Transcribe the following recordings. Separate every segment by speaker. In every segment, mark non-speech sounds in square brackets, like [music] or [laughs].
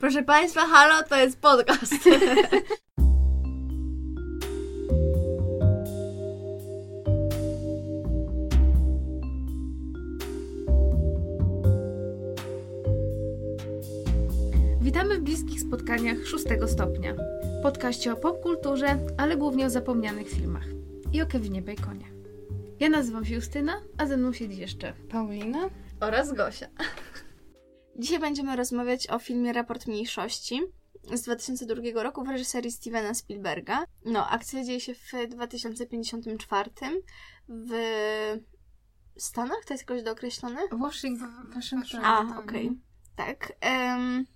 Speaker 1: Proszę Państwa, halo, to jest podcast. [laughs]
Speaker 2: Witamy w bliskich spotkaniach szóstego stopnia. Podkaście o popkulturze, ale głównie o zapomnianych filmach. I o Kevinie Baconie. Ja nazywam się Justyna, a ze mną siedzi jeszcze
Speaker 3: Paulina?
Speaker 1: Oraz Gosia.
Speaker 3: Dzisiaj będziemy rozmawiać o filmie Raport Mniejszości z 2002 roku w reżyserii Stevena Spielberga. No, akcja dzieje się w 2054 w Stanach? To jest jakoś dookreślone?
Speaker 2: Washington. Washington.
Speaker 3: A, okej. Tak. em,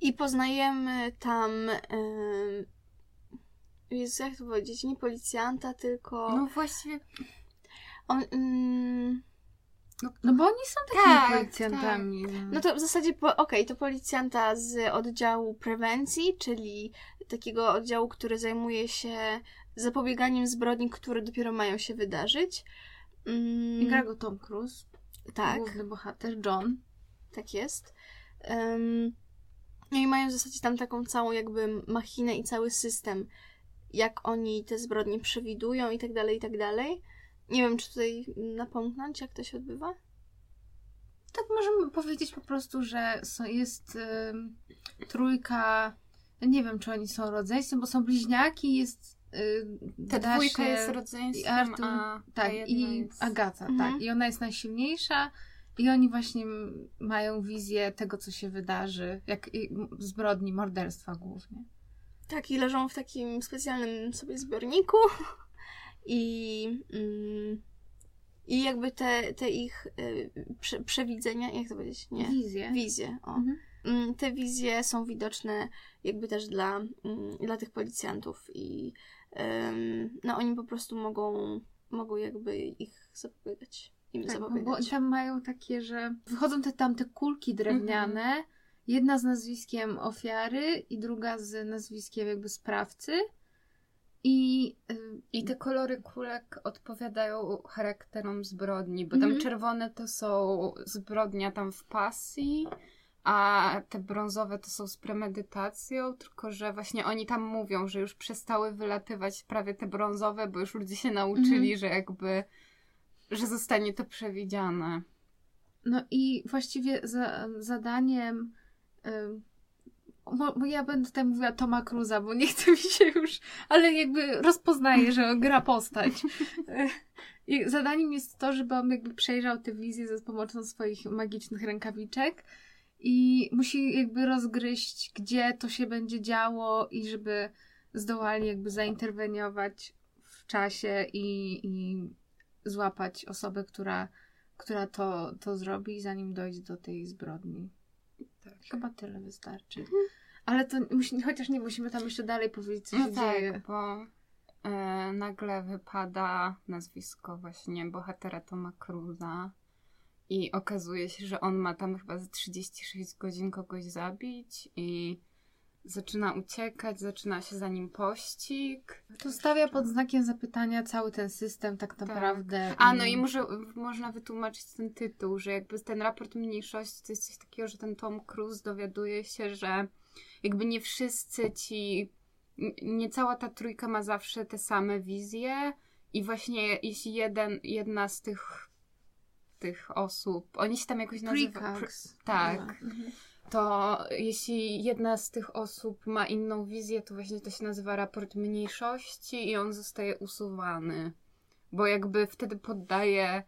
Speaker 3: I poznajemy tam. Um, Jezu, jak to powiedzieć? Nie policjanta, tylko.
Speaker 4: No właściwie.
Speaker 3: On, mm,
Speaker 2: No bo oni są takimi
Speaker 4: Tak,
Speaker 2: policjantami.
Speaker 3: no to w zasadzie, po- okej, to policjanta z oddziału prewencji, czyli takiego oddziału, który zajmuje się zapobieganiem zbrodni, które dopiero mają się wydarzyć. Mm,
Speaker 2: I gra go Tom Cruise,
Speaker 3: tak.
Speaker 2: główny bohater, John.
Speaker 3: Tak jest. Em, no i mają w zasadzie tam taką całą jakby machinę i cały system, jak oni te zbrodnie przewidują i tak dalej, i tak dalej. Nie wiem, czy tutaj napomknąć, jak to się odbywa?
Speaker 2: Tak możemy powiedzieć po prostu, że są, jest ym, trójka. ja Nie wiem, czy oni są rodzeństwem, bo są bliźniaki, jest. y,
Speaker 4: Ta dwójka jest
Speaker 2: i
Speaker 4: rodzeństwem,
Speaker 2: Artur,
Speaker 4: a
Speaker 2: tak,
Speaker 4: ta jedna
Speaker 2: i
Speaker 4: jest...
Speaker 2: Agata,
Speaker 3: Mhm.
Speaker 2: tak. I ona jest najsilniejsza. I oni właśnie mają wizję tego, co się wydarzy, jak zbrodni, morderstwa głównie.
Speaker 3: Tak, i leżą w takim specjalnym sobie zbiorniku [laughs] i, mm, i jakby te, te ich y, prze, przewidzenia, jak to powiedzieć? Nie.
Speaker 2: Wizje.
Speaker 3: Wizje, o.
Speaker 2: Mhm.
Speaker 3: Mm, Te wizje są widoczne jakby też dla, mm, dla tych policjantów i em, no oni po prostu mogą, mogą jakby ich zapobiegać. Im
Speaker 2: Tak, bo, bo
Speaker 3: zapobiegać.
Speaker 2: tam mają takie, że wychodzą te tam te kulki drewniane, jedna z nazwiskiem ofiary i druga z nazwiskiem jakby sprawcy. I y,
Speaker 4: I te kolory kulek odpowiadają charakterom zbrodni, bo tam
Speaker 2: Mhm.
Speaker 4: czerwone to są zbrodnia tam w pasji, a te brązowe to są z premedytacją, tylko że właśnie oni tam mówią, że już przestały wylatywać prawie te brązowe, bo już ludzie się nauczyli,
Speaker 2: Mhm.
Speaker 4: że jakby, że zostanie to przewidziane.
Speaker 2: No i właściwie za, zadaniem. ym, bo, bo ja będę tutaj mówiła Toma Cruza, bo nie chce [laughs] mi się już, ale jakby rozpoznaję, że gra postać. [laughs] I zadaniem jest to, żeby on jakby przejrzał tę wizję za pomocą swoich magicznych rękawiczek i musi jakby rozgryźć, gdzie to się będzie działo i żeby zdołali jakby zainterweniować w czasie i, i złapać osobę, która która to, to zrobi, zanim dojdzie do tej zbrodni.
Speaker 4: Tak.
Speaker 2: Chyba tyle wystarczy. Ale to musi, chociaż nie musimy tam jeszcze dalej powiedzieć, co
Speaker 4: No
Speaker 2: się
Speaker 4: tak,
Speaker 2: dzieje.
Speaker 4: bo e, nagle wypada nazwisko właśnie bohatera Toma Cruza i okazuje się, że on ma tam chyba za 36 godzin kogoś zabić i zaczyna uciekać, zaczyna się za nim pościg.
Speaker 2: To stawia pod znakiem zapytania cały ten system tak naprawdę.
Speaker 4: A, no i może, można wytłumaczyć ten tytuł, że jakby ten raport mniejszości to jest coś takiego, że ten Tom Cruise dowiaduje się, że jakby nie wszyscy ci, nie cała ta trójka ma zawsze te same wizje i właśnie jeśli jeden, jedna z tych tych osób, oni się tam jakoś nazywają, tak,
Speaker 2: Mhm.
Speaker 4: To jeśli jedna z tych osób ma inną wizję, to właśnie to się nazywa raport mniejszości i on zostaje usuwany. Bo jakby wtedy poddaje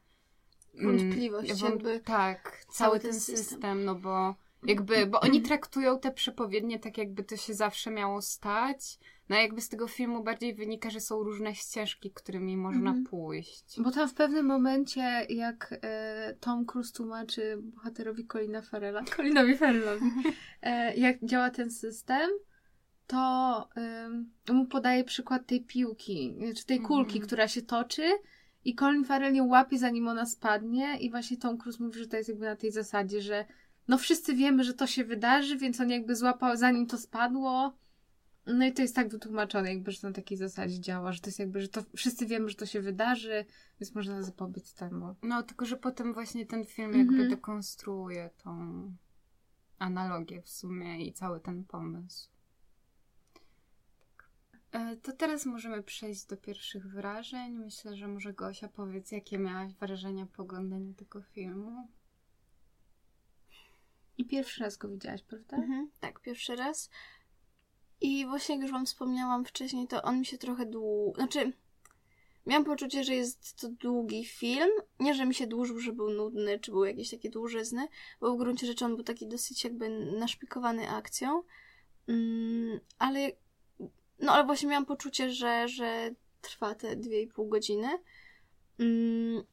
Speaker 4: mm,
Speaker 3: Wątpliwość, jakby
Speaker 4: Tak, cały, ten system. no bo jakby, bo oni traktują te przepowiednie tak jakby to się zawsze miało stać, no jakby z tego filmu bardziej wynika, że są różne ścieżki, którymi można
Speaker 2: Mhm.
Speaker 4: pójść.
Speaker 2: Bo tam w pewnym momencie, jak e, Tom Cruise tłumaczy bohaterowi Colina Farrella, [laughs] Colinowi Farrellowi, e, jak działa ten system, to ym, mu podaje przykład tej piłki, czy tej kulki,
Speaker 4: Mhm.
Speaker 2: która się toczy i Colin Farrell ją łapie, zanim ona spadnie i właśnie Tom Cruise mówi, że to jest jakby na tej zasadzie, że no wszyscy wiemy, że to się wydarzy, więc on jakby złapał, zanim to spadło, No i to jest tak wytłumaczone, jakby, że to na takiej zasadzie działa, że to jest jakby, że to wszyscy wiemy, że to się wydarzy, więc można zapobiec temu.
Speaker 4: No, tylko że potem właśnie ten film
Speaker 2: Mhm.
Speaker 4: jakby dekonstruuje tą analogię w sumie i cały ten pomysł. E, To teraz możemy przejść do pierwszych wrażeń. Myślę, że może Gosia powiedz, jakie miałaś wrażenia po oglądaniu tego filmu.
Speaker 2: I pierwszy raz go widziałaś, prawda?
Speaker 3: Mhm, tak, pierwszy raz. I właśnie jak już wam wspomniałam wcześniej, to on mi się trochę długo... Znaczy, miałam poczucie, że jest to długi film. Nie, że mi się dłużył, że był nudny, czy był jakiś taki dłużyzny, bo w gruncie rzeczy on był taki dosyć jakby naszpikowany akcją. Mm, ale... No, ale właśnie miałam poczucie, że, że trwa te dwie i pół godziny. Mm,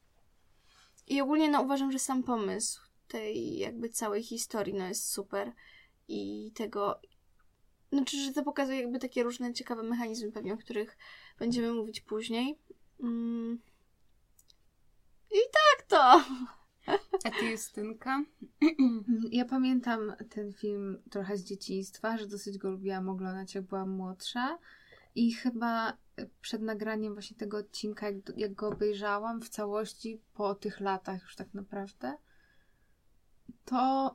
Speaker 3: I ogólnie no, uważam, że sam pomysł tej jakby całej historii no, jest super i tego znaczy, że to pokazuje jakby takie różne ciekawe mechanizmy pewnie, o których będziemy mówić później. Mm. I tak to!
Speaker 4: A ty, Justynka? [clears throat]
Speaker 2: Ja pamiętam ten film trochę z dzieciństwa, że dosyć go lubiłam oglądać, jak byłam młodsza. I chyba przed nagraniem właśnie tego odcinka, jak, jak go obejrzałam w całości po tych latach już tak naprawdę, to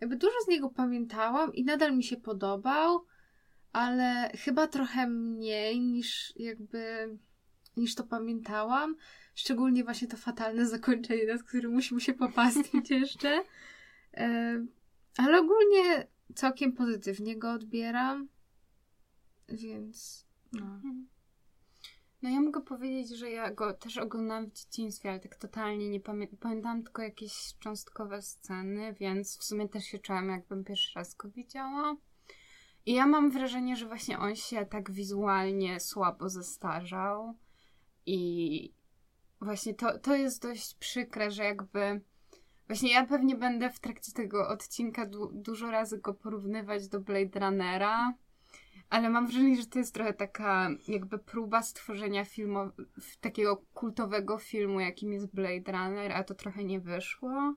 Speaker 2: jakby dużo z niego pamiętałam i nadal mi się podobał, ale chyba trochę mniej niż jakby niż to pamiętałam. Szczególnie właśnie to fatalne zakończenie, nad którym musimy się popastwić [laughs] jeszcze. E, Ale ogólnie całkiem pozytywnie go odbieram. Więc no.
Speaker 4: No ja mogę powiedzieć, że ja go też oglądałam w dzieciństwie, ale tak totalnie nie pamiętam. Pamiętam tylko jakieś cząstkowe sceny, więc w sumie też się czułam, jakbym pierwszy raz go widziała. I ja mam wrażenie, że właśnie on się tak wizualnie słabo zestarzał. I właśnie to, to jest dość przykre, że jakby. Właśnie ja pewnie będę w trakcie tego odcinka du- dużo razy go porównywać do Blade Runnera. Ale mam wrażenie, że to jest trochę taka jakby próba stworzenia filmu, takiego kultowego filmu, jakim jest Blade Runner, a to trochę nie wyszło.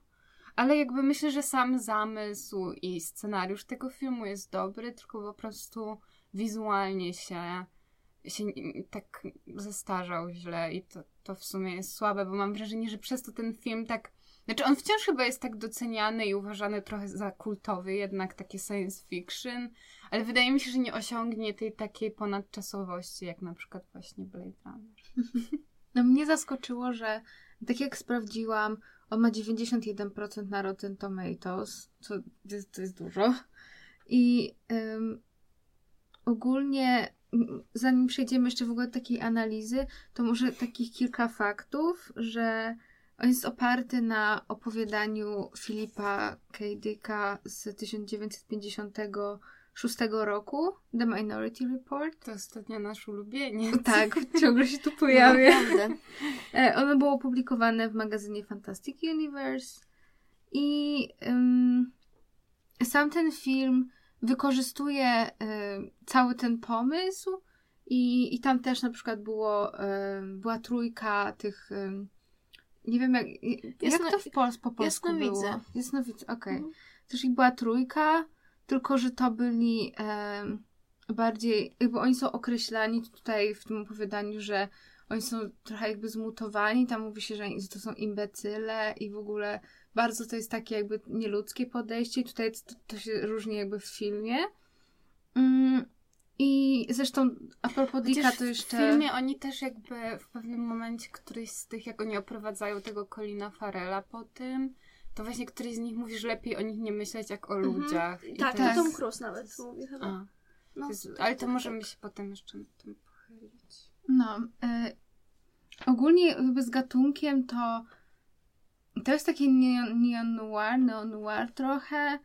Speaker 4: Ale jakby myślę, że sam zamysł i scenariusz tego filmu jest dobry, tylko po prostu wizualnie się, się tak zestarzał źle i to, to w sumie jest słabe, bo mam wrażenie, że przez to ten film tak znaczy, on wciąż chyba jest tak doceniany i uważany trochę za kultowy, jednak takie science fiction, ale wydaje mi się, że nie osiągnie tej takiej ponadczasowości, jak na przykład właśnie Blade Runner. [laughs]
Speaker 2: No mnie zaskoczyło, że tak jak sprawdziłam, on ma 91% na Rotten Tomatoes, co jest, to jest dużo. I ym, ogólnie, zanim przejdziemy jeszcze w ogóle do takiej analizy, to może takich kilka faktów, że on jest oparty na opowiadaniu Filipa K. Dicka z 1956 roku, The Minority Report.
Speaker 4: To ostatnio nasz ulubieniec.
Speaker 2: Tak, [laughs] ciągle się tu pojawia.
Speaker 3: Naprawdę.
Speaker 2: E, Ono było opublikowane w magazynie Fantastic Universe i ym, sam ten film wykorzystuje y, cały ten pomysł i, i tam też na przykład było, ym, była trójka tych ym, nie wiem jak, jak
Speaker 3: Jasno-
Speaker 2: to w Pols po polsku
Speaker 3: Jasnowidze.
Speaker 2: było? Jasnowidze, okej.
Speaker 3: Mhm.
Speaker 2: Też ich była trójka, tylko że to byli em, bardziej, jakby oni są określani tutaj w tym opowiadaniu, że oni są trochę jakby zmutowani, tam mówi się, że to są imbecyle i w ogóle bardzo to jest takie jakby nieludzkie podejście i tutaj to, to się różni jakby w filmie. Mm, I zresztą a propos Dicka to
Speaker 4: w
Speaker 2: jeszcze...
Speaker 4: filmie oni też jakby w pewnym momencie któryś z tych, jak oni oprowadzają tego Colina Farela po tym, to właśnie któryś z nich mówi, że lepiej o nich nie myśleć jak o
Speaker 3: Mhm.
Speaker 4: ludziach. I
Speaker 3: Tak,
Speaker 4: to
Speaker 3: to
Speaker 2: Tak.
Speaker 3: Tom Cruise nawet mówi chyba.
Speaker 4: A,
Speaker 3: No,
Speaker 4: jest,
Speaker 3: tak,
Speaker 4: ale to
Speaker 3: tak,
Speaker 4: możemy
Speaker 3: tak.
Speaker 4: się potem jeszcze nad tym pochylić.
Speaker 2: No, e, ogólnie jakby z gatunkiem to to jest takie neo- neo-noir, neo-noir trochę,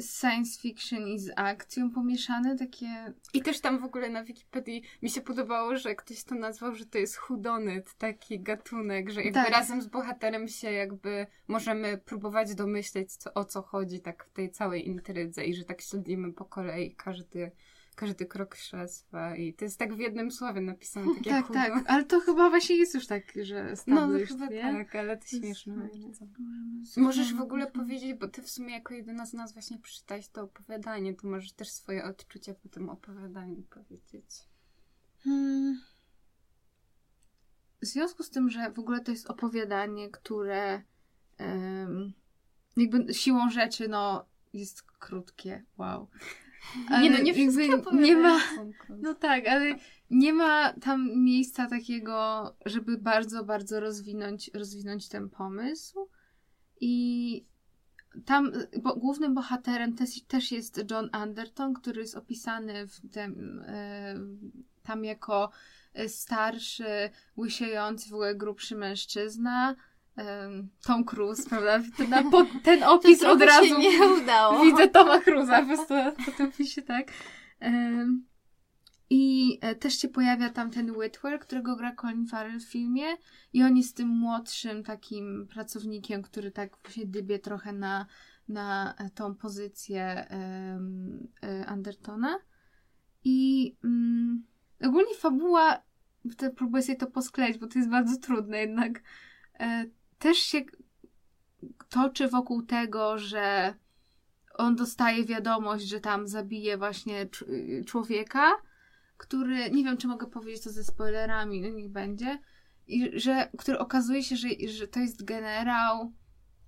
Speaker 2: science fiction i z akcją pomieszane, takie...
Speaker 4: I też tam w ogóle na Wikipedii mi się podobało, że ktoś to nazwał, że to jest hudonyt, taki gatunek, że jakby
Speaker 2: Tak.
Speaker 4: razem z bohaterem się jakby możemy próbować domyśleć, co, o co chodzi tak w tej całej intrydze i że tak śledzimy po kolei każdy, każdy krok śledztwa i to jest tak w jednym słowie napisane, tak jak
Speaker 2: tak, tak, ale to chyba właśnie jest już tak, że
Speaker 4: No,
Speaker 2: established,
Speaker 4: chyba
Speaker 2: nie?
Speaker 4: tak, ale to
Speaker 2: To
Speaker 4: śmieszne. Możesz w ogóle powiedzieć, bo ty w sumie jako jedyna z nas właśnie przeczytałeś to opowiadanie, to możesz też swoje odczucia po tym opowiadaniu powiedzieć.
Speaker 2: Hmm. W związku z tym, że w ogóle to jest opowiadanie, które em, jakby siłą rzeczy, no, jest krótkie. Wow.
Speaker 4: Nie no,
Speaker 2: Ale
Speaker 4: nie
Speaker 2: jakby nie ma. No tak, ale nie ma tam miejsca takiego, żeby bardzo, bardzo rozwinąć, rozwinąć ten pomysł. I tam bo głównym bohaterem też, też jest John Anderton, który jest opisany w tym, e, tam jako starszy, łysiejący, w ogóle grubszy mężczyzna. Tom Cruise, prawda? Ten, po, ten opis od razu
Speaker 3: się nie udało.
Speaker 2: Widzę Toma Cruza po prostu po tym opisie, tak. I e, też się pojawia tam ten Whitwer, którego gra Colin Farrell w filmie i on jest tym młodszym takim pracownikiem, który tak właśnie dybie trochę na, na e, tą pozycję e, Andertona. I mm, ogólnie fabuła, próbuję sobie to poskleić, bo to jest bardzo trudne jednak, też się toczy wokół tego, że on dostaje wiadomość, że tam zabije właśnie cz- człowieka, który, nie wiem czy mogę powiedzieć to ze spoilerami, no niech będzie, i że, który okazuje się, że, że to jest generał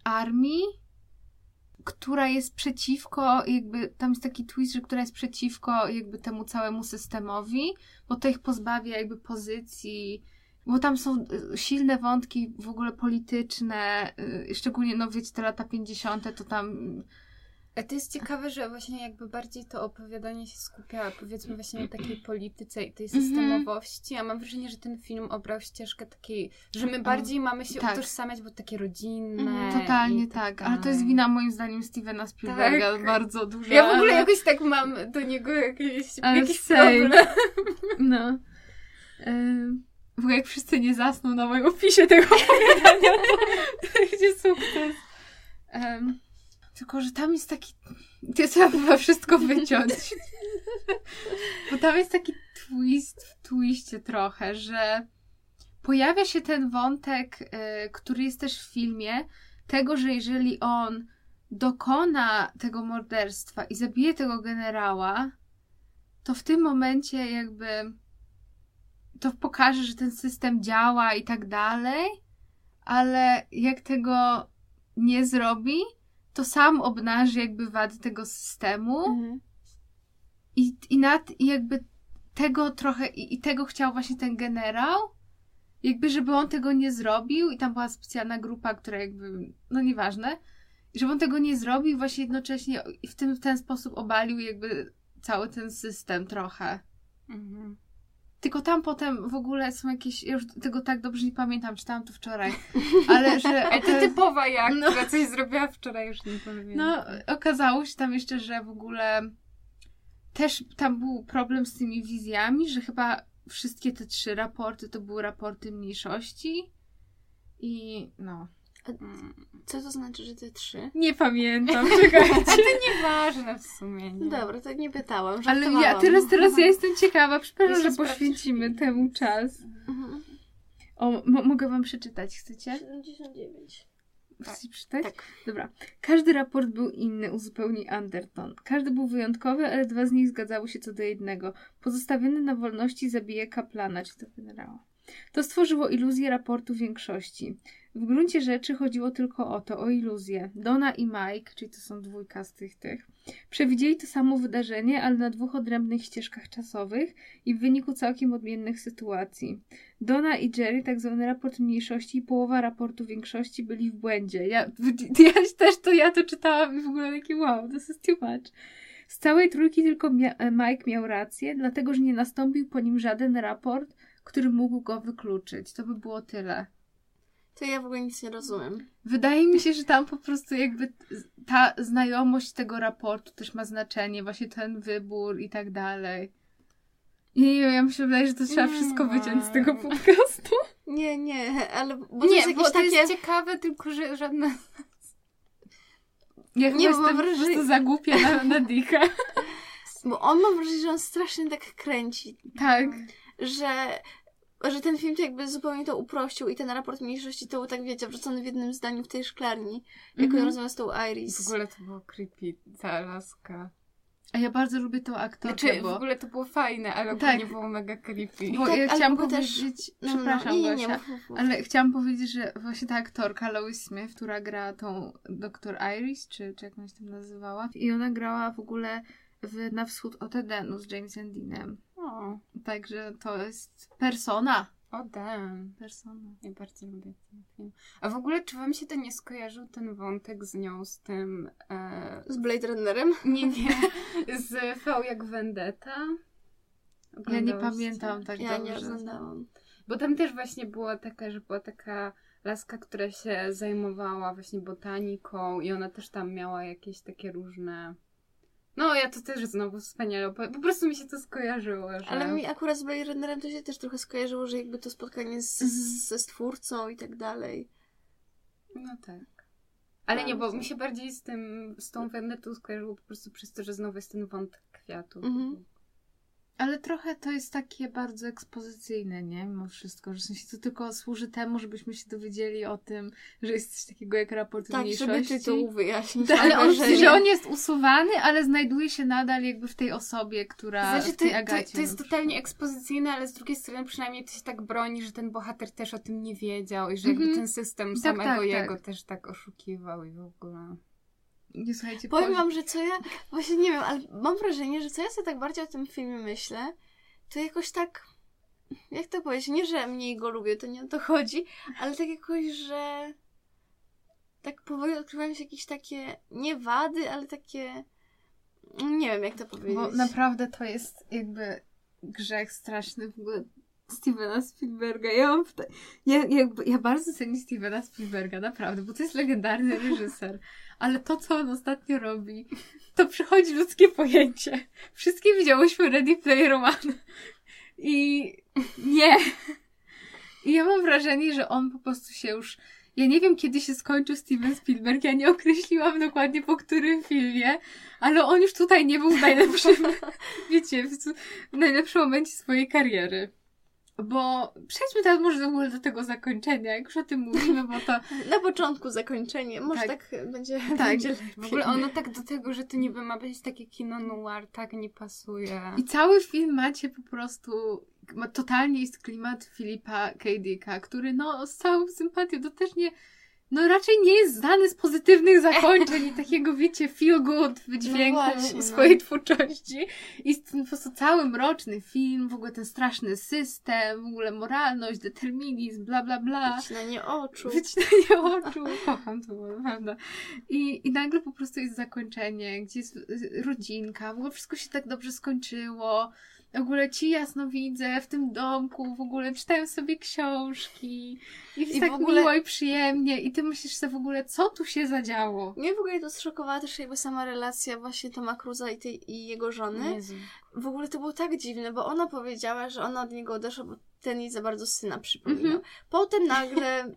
Speaker 2: armii, która jest przeciwko, jakby tam jest taki twist, że która jest przeciwko jakby temu całemu systemowi, bo to ich pozbawia jakby pozycji, bo tam są y, silne wątki w ogóle polityczne, y, szczególnie no wiecie te lata 50. to tam
Speaker 4: A to jest ciekawe, że właśnie jakby bardziej to opowiadanie się skupia powiedzmy właśnie na takiej polityce i tej
Speaker 2: Mhm.
Speaker 4: systemowości, a mam wrażenie, że ten film obrał ścieżkę takiej, że my bardziej mamy się
Speaker 2: tak.
Speaker 4: utożsamiać, bo takie rodzinne.
Speaker 3: Mhm.
Speaker 2: Totalnie
Speaker 4: i
Speaker 2: tak, ale to jest wina moim zdaniem Stevena Spielberga
Speaker 4: Tak.
Speaker 2: bardzo duża.
Speaker 4: Ja w ogóle
Speaker 2: ale-
Speaker 4: jakoś tak mam do niego jakieś,
Speaker 2: Ale
Speaker 4: jakiś
Speaker 2: same.
Speaker 4: problem. [laughs]
Speaker 2: No. [laughs] Ym, W ogóle jak wszyscy nie zasną na moim opisie tego [laughs] opowiadania, to [laughs] będzie sukces. Ym, Tylko, że tam jest taki... To trzeba chyba wszystko wyciąć. [laughs] Bo tam jest taki twist w twiście trochę, że pojawia się ten wątek, y, który jest też w filmie, tego, że jeżeli on dokona tego morderstwa i zabije tego generała, to w tym momencie jakby to pokaże, że ten system działa i tak dalej, ale jak tego nie zrobi, to sam obnaży jakby wady tego systemu
Speaker 3: Mhm.
Speaker 2: i, i, nad, i jakby tego trochę, i, i tego chciał właśnie ten generał, jakby żeby on tego nie zrobił i tam była specjalna grupa, która jakby, no nieważne, żeby on tego nie zrobił, właśnie jednocześnie i w, tym, w ten sposób obalił jakby cały ten system trochę.
Speaker 4: Mhm.
Speaker 2: Tylko tam potem w ogóle są jakieś, ja już tego tak dobrze nie pamiętam, czytałam to wczoraj, ale że... [laughs]
Speaker 4: Ale to typowa ja,
Speaker 2: No.
Speaker 4: która coś zrobiła wczoraj, już nie pamiętam.
Speaker 2: No, okazało się tam jeszcze, że w ogóle też tam był problem z tymi wizjami, że chyba wszystkie te trzy raporty to były raporty mniejszości i no.
Speaker 4: Mm.
Speaker 3: Co to znaczy, że te trzy?
Speaker 2: Nie pamiętam, czekajcie. [laughs]
Speaker 4: Nieważne w sumie. Nie.
Speaker 3: Dobra, to nie pytałam,
Speaker 2: Ale ja teraz, teraz ja jestem ciekawa, przepraszam, że poświęcimy temu czas.
Speaker 3: Mhm.
Speaker 2: O, mo- mogę wam przeczytać, chcecie?
Speaker 3: 79.
Speaker 2: Chcecie przeczytać?
Speaker 3: Tak.
Speaker 2: Dobra. Każdy raport był inny, uzupełni Anderton. Każdy był wyjątkowy, ale dwa z nich zgadzały się co do jednego. Pozostawiony na wolności zabije kaplana, czy to generała. To stworzyło iluzję raportu większości. W gruncie rzeczy chodziło tylko o to, o iluzję. Donna i Mike, czyli to są dwójka z tych tych, przewidzieli to samo wydarzenie, ale na dwóch odrębnych ścieżkach czasowych i w wyniku całkiem odmiennych sytuacji. Donna i Jerry, tak zwany raport mniejszości i połowa raportu większości byli w błędzie. Ja, [laughs] ja też to, ja to czytałam i w ogóle takie wow, this is too much. Z całej trójki tylko mia- Mike miał rację, dlatego że nie nastąpił po nim żaden raport, który mógł go wykluczyć. To by było tyle.
Speaker 3: To ja w ogóle nic nie rozumiem.
Speaker 2: Wydaje mi się, że tam po prostu jakby ta znajomość tego raportu też ma znaczenie, właśnie ten wybór i tak dalej. Nie, ja myślę, wydaje, że to trzeba
Speaker 4: Nie
Speaker 2: wszystko
Speaker 4: ma.
Speaker 2: wyciąć z tego podcastu.
Speaker 3: Nie, nie, ale bo to
Speaker 4: nie,
Speaker 3: jest
Speaker 4: bo
Speaker 3: jakieś
Speaker 4: to
Speaker 3: takie...
Speaker 4: jest ciekawe, tylko że żadne...
Speaker 2: Ja
Speaker 3: Nie, bo mam wrażenie-
Speaker 2: prostu zagłupia na, na dichę. [laughs]
Speaker 3: Bo on mam wrażenie, że on strasznie tak kręci,
Speaker 2: Tak.
Speaker 3: że, że ten film to jakby zupełnie to uprościł i ten raport mniejszości to był tak, wiecie, wrzucony w jednym zdaniu w tej szklarni, jak
Speaker 2: Mhm.
Speaker 3: on rozmawia z tą
Speaker 4: W
Speaker 3: Iris.
Speaker 4: ogóle to było creepy, ta laska.
Speaker 2: A ja bardzo lubię tą aktorkę,
Speaker 4: Znaczy, w
Speaker 2: bo,
Speaker 4: ogóle to było fajne, ale
Speaker 2: Tak.
Speaker 4: ogólnie było mega creepy.
Speaker 2: bo
Speaker 3: tak,
Speaker 2: ja chciałam
Speaker 3: bo też-
Speaker 2: powiedzieć,
Speaker 3: No, no,
Speaker 2: przepraszam
Speaker 3: nie, nie, nie,
Speaker 2: Gosia,
Speaker 3: mów, mów.
Speaker 2: ale chciałam powiedzieć, że właśnie ta aktorka Lois Smith, która gra tą doktor Iris, czy, czy jak ona się tam nazywała, i ona grała w ogóle w Na wschód od Edenu z Jamesem Deanem.
Speaker 4: O,
Speaker 2: Także to jest persona.
Speaker 4: o damn.
Speaker 2: Persona.
Speaker 4: Ja bardzo lubię ten film. A w ogóle, czy wam się to nie skojarzył ten wątek z nią, z tym... E...
Speaker 3: Z Blade Runnerem?
Speaker 4: Nie, nie. [laughs] Z V jak Vendetta?
Speaker 2: Ja nie pamiętam tak
Speaker 3: Ja nie
Speaker 2: dobrze.
Speaker 3: oglądałam.
Speaker 4: Bo tam też właśnie była taka, że była taka laska, która się zajmowała właśnie botaniką i ona też tam miała jakieś takie różne... No, ja to też znowu wspaniale. Po prostu mi się to skojarzyło, że...
Speaker 3: Ale mi akurat z Blade Runnerem to się też trochę skojarzyło, że jakby to spotkanie z,
Speaker 2: Mhm.
Speaker 3: ze stwórcą i tak dalej.
Speaker 4: No tak. Ale nie, bo
Speaker 3: Bardzo.
Speaker 4: mi się bardziej z tym, z tą Vendettą skojarzyło po prostu przez to, że znowu jest ten wątek kwiatu.
Speaker 3: Mhm.
Speaker 2: Ale trochę to jest takie bardzo ekspozycyjne, nie? Mimo wszystko, że w sensie to tylko służy temu, żebyśmy się dowiedzieli o tym, że jest coś takiego jak raport
Speaker 3: Tak, żeby
Speaker 2: mniejszości.
Speaker 3: tytuł wyjaśnić.
Speaker 2: Tak, ale on, że on jest usuwany, ale znajduje się nadal jakby w tej osobie, która
Speaker 4: Znaczy,
Speaker 2: w
Speaker 4: to,
Speaker 2: tej
Speaker 4: to,
Speaker 2: Agacie.
Speaker 4: to jest
Speaker 2: na
Speaker 4: totalnie ekspozycyjne, ale z drugiej strony przynajmniej to się tak broni, że ten bohater też o tym nie wiedział i że jakby
Speaker 2: Mhm.
Speaker 4: ten system
Speaker 2: Tak,
Speaker 4: samego
Speaker 2: tak,
Speaker 4: jego
Speaker 2: tak.
Speaker 4: też tak oszukiwał i w ogóle.
Speaker 2: Nie słuchajcie,
Speaker 3: Powiem wam, że co ja... Właśnie nie wiem, ale mam wrażenie, że co ja sobie tak bardziej o tym filmie myślę, to jakoś tak... Jak to powiedzieć? Nie, że mniej go lubię, to nie o to chodzi, ale tak jakoś, że... Tak powoli odkrywają się jakieś takie... Nie wady, ale takie... Nie wiem, jak to powiedzieć.
Speaker 2: Bo naprawdę to jest jakby grzech straszny w ogóle Stevena Spielberga. Ja mam wta- ja, jakby, ja bardzo cenię Stevena Spielberga, naprawdę, bo to jest legendarny reżyser. Ale to, co on ostatnio robi, to przychodzi ludzkie pojęcie. Wszystkie widziałyśmy Ready Player One. I nie. I ja mam wrażenie, że on po prostu się już... Ja nie wiem, kiedy się skończył Steven Spielberg, ja nie określiłam dokładnie po którym filmie, ale on już tutaj nie był w najlepszym, [laughs] wiecie, w, w najlepszym momencie swojej kariery. Bo przejdźmy teraz może w ogóle do tego zakończenia, jak już o tym mówimy, bo to... [laughs]
Speaker 3: Na początku zakończenie. Może
Speaker 2: Tak.
Speaker 3: tak, będzie,
Speaker 2: Tak.
Speaker 3: będzie lepiej.
Speaker 4: W ogóle ono tak do tego, że to niby ma być takie kino noir, tak nie pasuje.
Speaker 2: I cały film macie po prostu... Ma, totalnie jest klimat Filipa K. Dicka, który no z całą sympatią to też nie... No raczej nie jest znany z pozytywnych zakończeń i [laughs] takiego, wiecie, feel good wydźwięku
Speaker 3: No właśnie, no.
Speaker 2: swojej twórczości. I ten po prostu cały mroczny film, w ogóle ten straszny system, w ogóle moralność, determinizm, bla bla bla.
Speaker 3: Wycinanie oczu.
Speaker 2: Wycinanie [laughs] oczu. Kocham to, naprawdę. I, I nagle po prostu jest zakończenie, gdzie jest y, rodzinka, w ogóle wszystko się tak dobrze skończyło. W ogóle ci jasno widzę w tym domku, w ogóle czytają sobie książki i jest
Speaker 3: I
Speaker 2: tak
Speaker 3: ogóle-
Speaker 2: miło i przyjemnie i ty myślisz sobie w ogóle, co tu się zadziało?
Speaker 3: Mnie w ogóle to zszokowała też jakby sama relacja właśnie Toma Cruza i, tej, i jego żony.
Speaker 4: Jezu.
Speaker 3: W ogóle to było tak dziwne, bo ona powiedziała, że ona od niego odeszła, bo ten jej za bardzo syna przypominał.
Speaker 2: Mhm.
Speaker 3: Potem nagle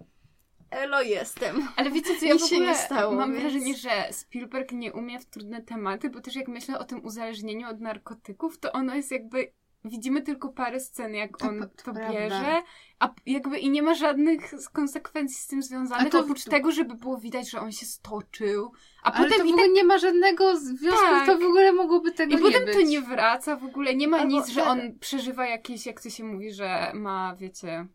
Speaker 3: Elo jestem.
Speaker 4: Ale wiecie co, ja w
Speaker 3: się
Speaker 4: ogóle
Speaker 3: nie stało,
Speaker 4: mam
Speaker 3: więc-
Speaker 4: wrażenie, że Spielberg nie umie w trudne tematy, bo też jak myślę o tym uzależnieniu od narkotyków, to ono jest jakby... Widzimy tylko parę scen, jak on to, bierze, a jakby i nie ma żadnych konsekwencji z tym związanych,
Speaker 2: A to-
Speaker 4: oprócz tego, żeby było widać, że on się stoczył, a
Speaker 2: Ale
Speaker 4: potem
Speaker 2: to w ogóle nie ma żadnego związku,
Speaker 4: Tak.
Speaker 2: to w ogóle mogłoby tego
Speaker 4: I
Speaker 2: nie
Speaker 4: potem
Speaker 2: być.
Speaker 4: to nie wraca, w ogóle nie ma
Speaker 3: Albo
Speaker 4: nic, że
Speaker 3: tak.
Speaker 4: on przeżywa jakieś, jak to się mówi, że ma, wiecie...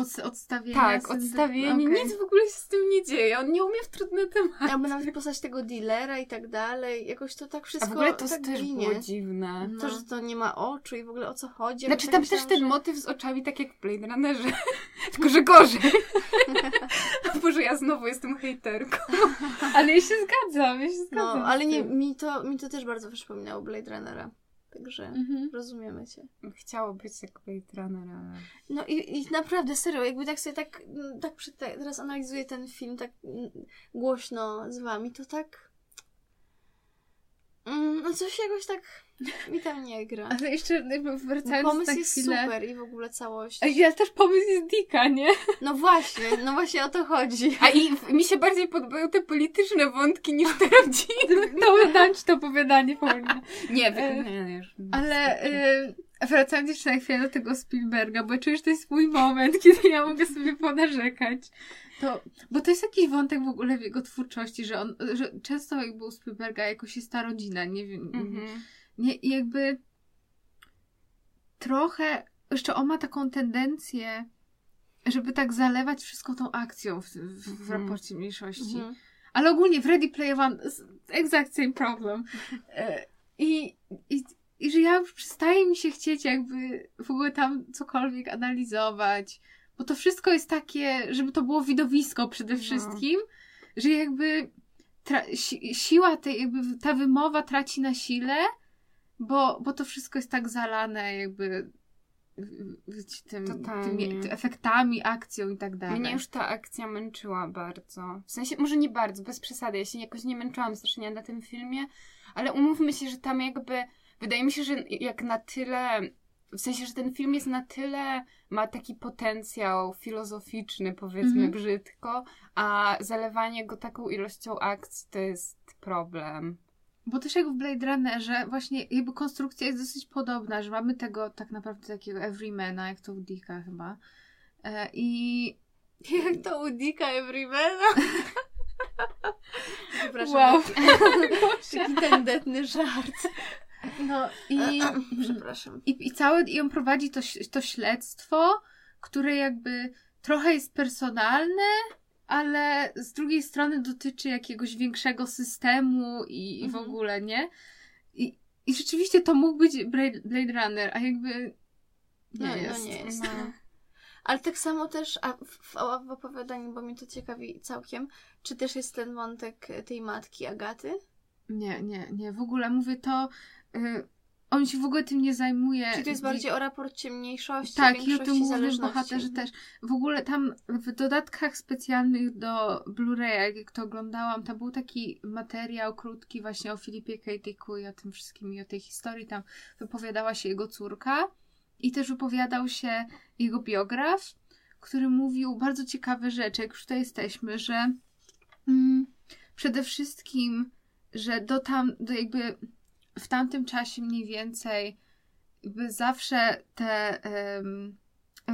Speaker 2: Od, odstawienie.
Speaker 4: Tak, odstawienie,
Speaker 2: okej.
Speaker 4: nic w ogóle się z tym nie dzieje, on nie umie w trudne tematy.
Speaker 3: Albo nawet postać tego dealera i tak dalej. Jakoś to tak
Speaker 4: A
Speaker 3: wszystko
Speaker 4: w ogóle to
Speaker 3: tak
Speaker 4: też
Speaker 3: ginie.
Speaker 4: było dziwne.
Speaker 2: No.
Speaker 3: To, że to nie ma oczu i w ogóle o co chodzi.
Speaker 4: Znaczy
Speaker 3: tak
Speaker 4: tam też
Speaker 3: myślałam,
Speaker 4: ten
Speaker 3: że-
Speaker 4: motyw z oczami, tak jak w Blade Runnerze, [laughs] tylko że gorzej. [laughs] [laughs] Boże, ja znowu jestem hejterką.
Speaker 2: Ale ja się zgadzam, ja się
Speaker 3: No,
Speaker 2: zgadzam.
Speaker 3: ale
Speaker 2: z
Speaker 3: nie, mi to, mi to też bardzo przypominało Blade Runnera. Także
Speaker 2: Mhm.
Speaker 3: rozumiemy cię.
Speaker 4: Chciało być jak Blade Runner, ale...
Speaker 3: No i, i naprawdę, serio, jakby tak sobie tak, tak te, teraz analizuję ten film tak mm, głośno z wami, to tak... Mm, no coś jakoś tak mi tam nie gra.
Speaker 2: Ale jeszcze jakby wracając
Speaker 3: Pomysł
Speaker 2: na
Speaker 3: jest
Speaker 2: chwilę...
Speaker 3: super i w ogóle całość.
Speaker 2: Ale też pomysł jest Dika, nie?
Speaker 3: No właśnie, no właśnie o to chodzi.
Speaker 4: A i mi się bardziej podobają te polityczne wątki niż te rodziny. [laughs]
Speaker 2: To dam ci to opowiadanie, Paulina.
Speaker 4: Nie,
Speaker 2: E,
Speaker 4: nie, nie, nie
Speaker 2: Ale y, wracając jeszcze na chwilę do tego Spielberga, bo czuję, że to jest mój moment, [laughs] kiedy ja mogę sobie ponarzekać. To, bo to jest jakiś wątek w ogóle w jego twórczości, że on, że często jakby u Spielberga jakoś jest ta rodzina, nie wiem,
Speaker 4: Mhm.
Speaker 2: nie, i jakby trochę, jeszcze on ma taką tendencję, żeby tak zalewać wszystko tą akcją w, w, w
Speaker 4: Mhm.
Speaker 2: raporcie mniejszości.
Speaker 3: Mhm.
Speaker 2: Ale ogólnie w Ready Player One exact same problem. E, I, i, I że ja przestaje mi się chcieć jakby w ogóle tam cokolwiek analizować, bo to wszystko jest takie, żeby to było widowisko przede
Speaker 4: No.
Speaker 2: wszystkim, że jakby tra- si- siła tej, jakby ta wymowa traci na sile, bo, bo to wszystko jest tak zalane jakby tym, tymi efektami, akcją i tak dalej.
Speaker 4: Mnie już ta akcja męczyła bardzo. W sensie, może nie bardzo, bez przesady. Ja się jakoś nie męczyłam strasznie na tym filmie, ale umówmy się, że tam jakby. Wydaje mi się, że jak na tyle. W sensie, że ten film jest na tyle. Ma taki potencjał filozoficzny, powiedzmy
Speaker 2: Mhm.
Speaker 4: brzydko, a zalewanie go taką ilością akcji to jest problem.
Speaker 2: Bo też jak w Blade Runnerze właśnie jakby konstrukcja jest dosyć podobna, że mamy tego tak naprawdę takiego everymana, jak to u Dicka chyba. E, I [laughs]
Speaker 3: Jak to u Dicka Everymana? [laughs] Przepraszam.
Speaker 2: Wow. [laughs]
Speaker 3: Taki tendetny żart.
Speaker 2: No i,
Speaker 3: Przepraszam.
Speaker 2: i, i całe, i on prowadzi to, to śledztwo, które jakby trochę jest personalne, ale z drugiej strony dotyczy jakiegoś większego systemu i, i w
Speaker 3: Mhm.
Speaker 2: ogóle, nie? I, I rzeczywiście to mógł być Blade, Blade Runner, a jakby nie
Speaker 3: No,
Speaker 2: jest.
Speaker 3: no nie jest.
Speaker 4: No. [laughs]
Speaker 3: Ale tak samo też a w, w, w opowiadaniu, bo mnie to ciekawi całkiem, czy też jest ten wątek tej matki Agaty?
Speaker 2: Nie, nie, nie. W ogóle mówię to. Y, on się w ogóle tym nie zajmuje.
Speaker 3: Czy to jest bardziej o raporcie mniejszości,
Speaker 2: Tak, i o tym
Speaker 3: zależności?
Speaker 2: bohaterzy też. W ogóle tam w dodatkach specjalnych do Blu-raya, jak to oglądałam, tam był taki materiał krótki właśnie o Filipie K. Dicku i o tym wszystkim i o tej historii. Tam wypowiadała się jego córka i też wypowiadał się jego biograf, który mówił bardzo ciekawe rzeczy, jak już tutaj jesteśmy, że mm, przede wszystkim, że do tam, do jakby w tamtym czasie mniej więcej jakby zawsze te um,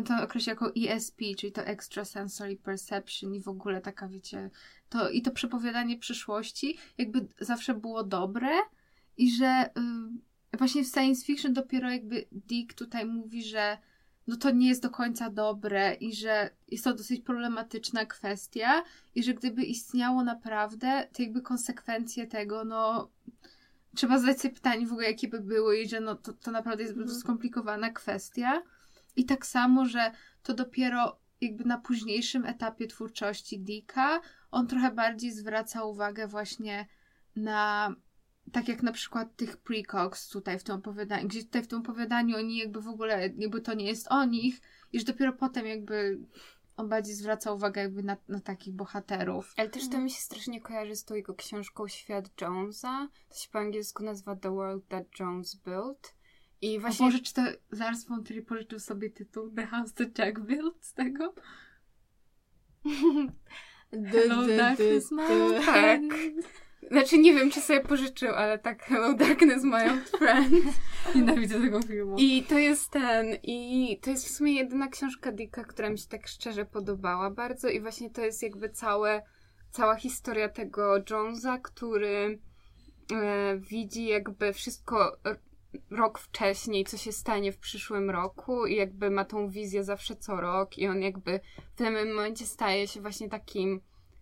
Speaker 2: to określa jako ESP, czyli to Extrasensory Perception i w ogóle taka, wiecie, to i to przepowiadanie przyszłości jakby zawsze było dobre i że właśnie w science fiction dopiero jakby Dick tutaj mówi, że no to nie jest do końca dobre i że jest to dosyć problematyczna kwestia i że gdyby istniało naprawdę, to jakby konsekwencje tego, no trzeba zadać sobie pytanie w ogóle, jakie by były i że no to, to naprawdę jest bardzo
Speaker 3: Mhm.
Speaker 2: skomplikowana kwestia. I tak samo, że to dopiero jakby na późniejszym etapie twórczości Dicka on trochę bardziej zwraca uwagę właśnie na tak jak na przykład tych precogs tutaj w tym opowiadaniu, gdzie tutaj w tym opowiadaniu oni jakby w ogóle, jakby to nie jest o nich i że dopiero potem jakby on bardziej zwraca uwagę jakby na, na takich bohaterów.
Speaker 4: Ale też to mi się strasznie kojarzy z tą jego książką Świat Jonesa. To się po angielsku nazywa The World That Jones Built. I
Speaker 2: Właśnie... A może czy to Lars von Trier pożyczył sobie tytuł The House That Jack Built z tego? [laughs] Hello darkness, my old
Speaker 4: Tak. [laughs] Znaczy nie wiem, czy sobie pożyczył, ale tak Hello Darkness, my old [laughs] friend.
Speaker 2: Nienawidzę tego filmu.
Speaker 4: I to jest ten, i to jest w sumie jedyna książka Dicka, która mi się tak szczerze podobała bardzo i właśnie to jest jakby całe, cała historia tego Jonesa, który e, widzi jakby wszystko rok wcześniej, co się stanie w przyszłym roku i jakby ma tą wizję zawsze co rok i on jakby w tym momencie staje się właśnie takim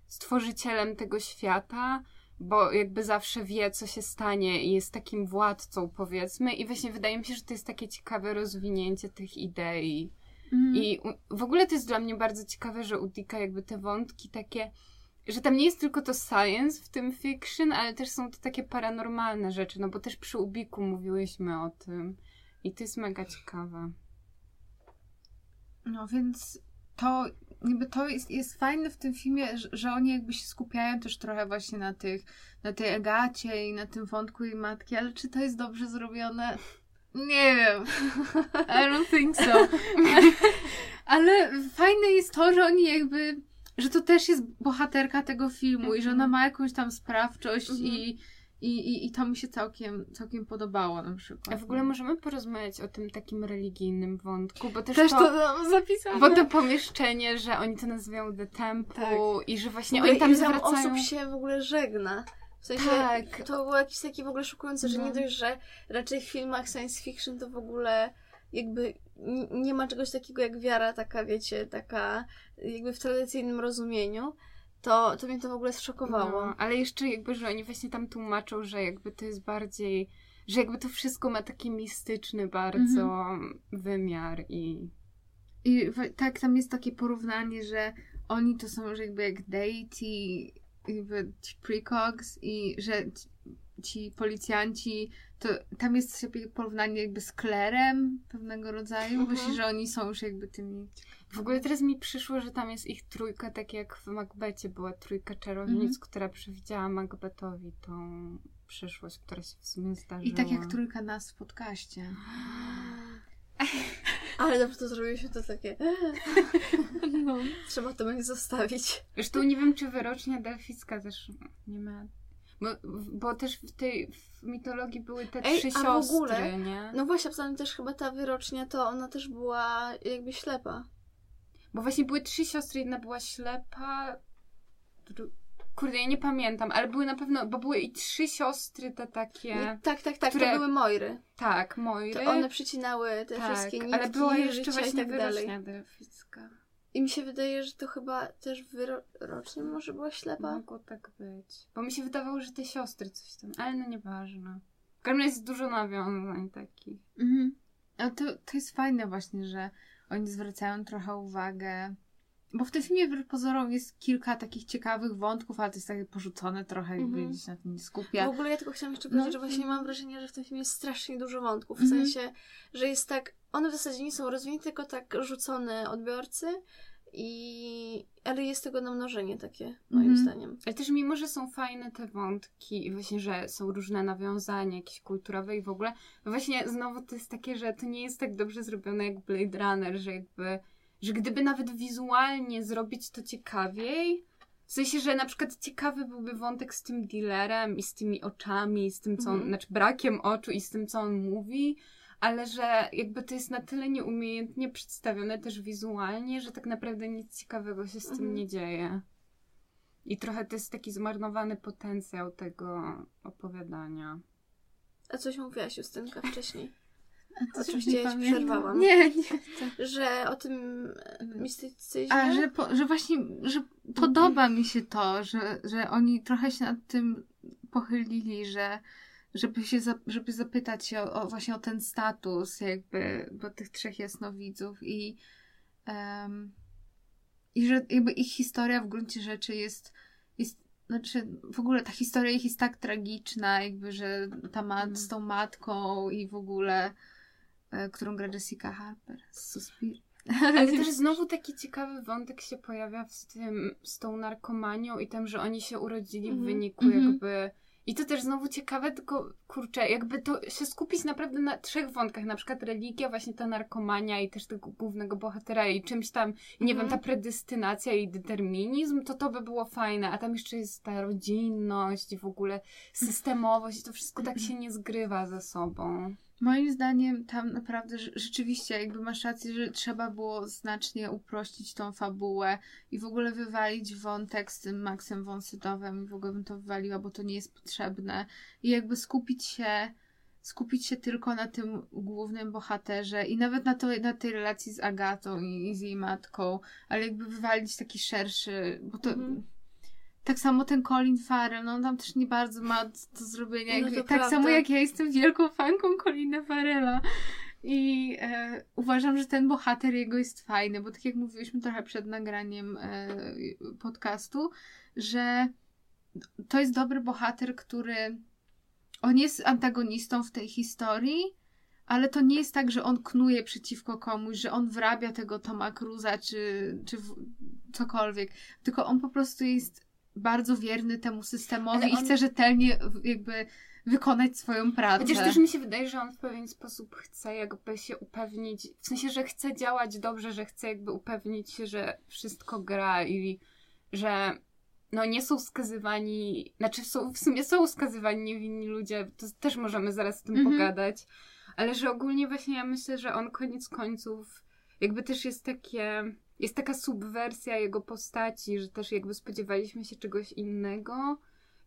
Speaker 4: stworzycielem tego świata, bo jakby zawsze wie, co się stanie i jest takim władcą, powiedzmy. I właśnie wydaje mi się, że to jest takie ciekawe rozwinięcie tych idei.
Speaker 2: Mm.
Speaker 4: I w ogóle to jest dla mnie bardzo ciekawe, że u Dicka jakby te wątki takie, że tam nie jest tylko to science w tym fiction, ale też są to takie paranormalne rzeczy, no bo też przy Ubiku mówiłyśmy o tym. I to jest mega ciekawe.
Speaker 2: No więc to jakby to jest, jest fajne w tym filmie, że, że oni jakby się skupiają też trochę właśnie na tych, na tej Agacie i na tym wątku jej matki, ale czy to jest dobrze zrobione? Nie wiem. I don't think so. [laughs] Ale fajne jest to, że oni jakby, że to też jest bohaterka tego filmu i że ona ma jakąś tam sprawczość
Speaker 3: Mhm.
Speaker 2: i, I, i, I to mi się całkiem, całkiem podobało na przykład.
Speaker 4: A w ogóle możemy porozmawiać o tym takim religijnym wątku, bo też,
Speaker 3: Też
Speaker 4: to,
Speaker 3: to zapisane.
Speaker 4: Bo to pomieszczenie, że oni to nazywają The Temple
Speaker 3: Tak.
Speaker 4: i że właśnie oni tam
Speaker 3: ile tam
Speaker 4: zwracają...
Speaker 3: osób się w ogóle żegna. W sensie,
Speaker 4: Tak.
Speaker 3: to było jakieś takie w ogóle szokujące, że
Speaker 4: No.
Speaker 3: nie dość, że raczej w filmach science fiction to w ogóle jakby nie ma czegoś takiego jak wiara taka, wiecie, taka jakby w tradycyjnym rozumieniu, to, to mnie to w ogóle zszokowało.
Speaker 4: No, ale jeszcze jakby, że oni właśnie tam tłumaczą, że jakby to jest bardziej, że jakby to wszystko ma taki mistyczny bardzo wymiar i...
Speaker 2: I tak, tam jest takie porównanie, że oni to są już jakby jak deity, jakby ci precogs i że ci, ci policjanci, to tam jest sobie porównanie jakby z klerem pewnego rodzaju.
Speaker 3: Mhm.
Speaker 2: Myślę, że oni są już jakby tymi...
Speaker 4: W ogóle teraz mi przyszło, że tam jest ich trójka, tak jak w Macbecie była trójka czarownic,
Speaker 2: Mhm.
Speaker 4: która przewidziała Macbethowi tą przyszłość, która się w sumie zdarzyła.
Speaker 2: I tak jak trójka nas w podcaście. [gasps]
Speaker 3: Ale dobrze to zrobiliśmy, to takie [laughs]
Speaker 2: No.
Speaker 3: trzeba to będzie zostawić.
Speaker 4: Zresztą nie wiem, czy wyrocznia delficka też nie ma... Bo, bo też w tej w mitologii były te
Speaker 3: Ej,
Speaker 4: trzy
Speaker 3: a w
Speaker 4: siostry,
Speaker 3: ogóle-
Speaker 4: nie?
Speaker 3: No właśnie, poza tym też chyba ta wyrocznia, to ona też była jakby ślepa.
Speaker 4: Bo właśnie były trzy siostry, jedna była ślepa. Kurde, ja nie pamiętam, ale były na pewno, bo były i trzy siostry te takie.
Speaker 3: I tak, tak, tak,
Speaker 4: które-
Speaker 3: to były Moiry.
Speaker 4: Tak, Moiry.
Speaker 3: To one przycinały te
Speaker 4: tak,
Speaker 3: wszystkie nitki
Speaker 4: ale była jeszcze właśnie
Speaker 3: i tak dalej. I mi się wydaje, że to chyba też wyrocznie może była ślepa.
Speaker 4: Mogło tak być. Bo mi się wydawało, że te siostry coś tam, ale no nieważne. W każdym razie jest dużo nawiązań takich.
Speaker 2: Mhm. A to, to jest fajne właśnie, że oni zwracają trochę uwagę. Bo w tym filmie wbrew pozorom jest kilka takich ciekawych wątków, ale to jest takie porzucone trochę, jakby
Speaker 3: Mhm.
Speaker 2: gdzieś na tym nie
Speaker 3: W
Speaker 2: skupia.
Speaker 3: ogóle ja tylko chciałam jeszcze
Speaker 2: No.
Speaker 3: powiedzieć, że właśnie mam wrażenie, że w tym filmie jest strasznie dużo wątków. W
Speaker 2: Mhm.
Speaker 3: sensie, że jest tak, one w zasadzie nie są rozwinięte, tylko tak rzucone odbiorcy. I... Ale jest tego namnożenie takie, moim
Speaker 2: Mhm.
Speaker 3: zdaniem.
Speaker 4: Ale też mimo, że są fajne te wątki i właśnie, że są różne nawiązania jakieś kulturowe i w ogóle, no właśnie znowu to jest takie, że to nie jest tak dobrze zrobione jak Blade Runner, że jakby, że gdyby nawet wizualnie zrobić to ciekawiej, w sensie, że na przykład ciekawy byłby wątek z tym dealerem i z tymi oczami, i z tym, co on,
Speaker 3: Mhm.
Speaker 4: znaczy brakiem oczu i z tym, co on mówi, ale że jakby to jest na tyle nieumiejętnie przedstawione też wizualnie, że tak naprawdę nic ciekawego się z tym
Speaker 3: Mhm.
Speaker 4: nie dzieje. I trochę to jest taki zmarnowany potencjał tego opowiadania.
Speaker 3: A coś mówiłaś, Justynka, wcześniej? Oczywiście
Speaker 2: nie
Speaker 3: ja ci przerwałam.
Speaker 2: Nie, nie.
Speaker 3: Że o tym e, mistycyzmie?
Speaker 2: A, że, po, że właśnie, że podoba mi się to, że, że oni trochę się nad tym pochylili, że żeby się, za, żeby zapytać się o, o właśnie o ten status jakby, bo tych trzech jasnowidzów i em, i że jakby ich historia w gruncie rzeczy jest, jest znaczy w ogóle ta historia ich jest tak tragiczna, jakby, że ta mat
Speaker 4: Mhm.
Speaker 2: z tą matką i w ogóle e, którą gra Jessica Harper z Suspir. [laughs]
Speaker 4: Ale też znowu taki ciekawy wątek się pojawia z tym, z tą narkomanią i tym, że oni się urodzili w
Speaker 3: Mhm.
Speaker 4: wyniku
Speaker 2: Mhm.
Speaker 4: jakby... I to też znowu ciekawe, tylko kurczę, jakby to się skupić naprawdę na trzech wątkach, na przykład religia, właśnie ta narkomania i też tego głównego bohatera i czymś tam, nie wiem,
Speaker 3: Mhm.
Speaker 4: ta predestynacja i determinizm, to to by było fajne, a tam jeszcze jest ta rodzinność i w ogóle systemowość i to wszystko tak się nie zgrywa ze sobą.
Speaker 2: Moim zdaniem tam naprawdę rze- rzeczywiście jakby masz rację, że trzeba było znacznie uprościć tą fabułę i w ogóle wywalić wątek z tym Maxem von Sydowem i w ogóle bym to wywaliła, bo to nie jest potrzebne i jakby skupić się skupić się tylko na tym głównym bohaterze i nawet na, to, na tej relacji z Agatą i, i z jej matką, ale jakby wywalić taki szerszy, bo to
Speaker 3: Mhm.
Speaker 2: tak samo ten Colin Farrell, no on tam też nie bardzo ma do zrobienia.
Speaker 3: No
Speaker 2: tak
Speaker 3: prawda.
Speaker 2: samo jak ja jestem wielką fanką Colina Farrella. I e, uważam, że ten bohater jego jest fajny, bo tak jak mówiliśmy trochę przed nagraniem e, podcastu, że to jest dobry bohater, który on jest antagonistą w tej historii, ale to nie jest tak, że on knuje przeciwko komuś, że on wrabia tego Toma Cruza czy, czy cokolwiek, tylko on po prostu jest bardzo wierny temu systemowi
Speaker 4: Ale
Speaker 2: i
Speaker 4: on-
Speaker 2: chce rzetelnie jakby wykonać swoją pracę.
Speaker 4: Chociaż też mi się wydaje, że on w pewien sposób chce jakby się upewnić, w sensie, że chce działać dobrze, że chce jakby upewnić się, że wszystko gra i że no nie są skazywani, znaczy są, w sumie są skazywani niewinni ludzie, to też możemy zaraz o tym
Speaker 2: Mhm.
Speaker 4: pogadać, ale że ogólnie właśnie ja myślę, że on koniec końców jakby też jest takie, jest taka subwersja jego postaci, że też jakby spodziewaliśmy się czegoś innego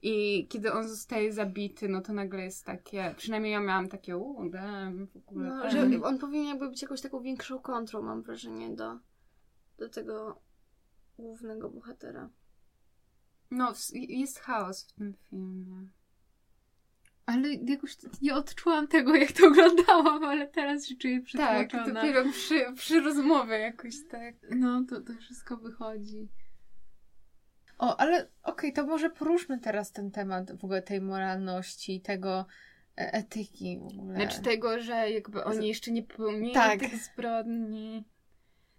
Speaker 4: i kiedy on zostaje zabity, no to nagle jest takie, przynajmniej ja miałam takie, damn, w ogóle.
Speaker 3: No, że on powinien jakby być jakąś taką większą kontrą, mam wrażenie, do, do tego głównego bohatera.
Speaker 4: No, jest chaos w tym filmie.
Speaker 2: Ale jakoś nie odczułam tego, jak to [laughs] oglądałam, ale teraz się czuję
Speaker 4: Tak,
Speaker 2: przytłoczona.
Speaker 4: dopiero przy, przy rozmowie jakoś tak.
Speaker 2: No, to, to wszystko wychodzi. O, ale okej, to może poruszmy teraz ten temat w ogóle tej moralności, tego e, etyki w ogóle.
Speaker 4: Znaczy tego, że jakby oni jeszcze nie popełnili
Speaker 2: Tak.
Speaker 4: tych zbrodni.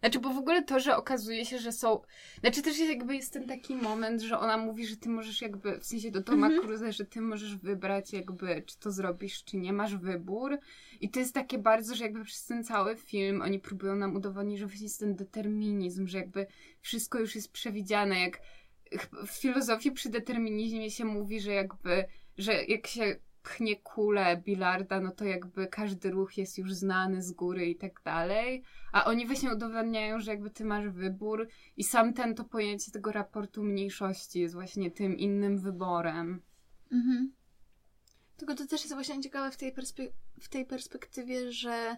Speaker 4: Znaczy, bo w ogóle to, że okazuje się, że są... Znaczy też jest jakby jest ten taki moment, że ona mówi, że ty możesz jakby, w sensie do Toma
Speaker 2: Mhm.
Speaker 4: Cruza, że ty możesz wybrać jakby, czy to zrobisz, czy nie, masz wybór. I to jest takie bardzo, że jakby przez ten cały film oni próbują nam udowodnić, że właśnie jest ten determinizm, że jakby wszystko już jest przewidziane, jak w filozofii przy determinizmie się mówi, że jakby, że jak się pchnie kulę bilarda, no to jakby każdy ruch jest już znany z góry i tak dalej. A oni właśnie udowadniają, że jakby ty masz wybór i sam ten to pojęcie tego raportu mniejszości jest właśnie tym innym wyborem.
Speaker 2: Mhm.
Speaker 3: Tylko to też jest właśnie ciekawe w tej, perspe- w tej perspektywie, że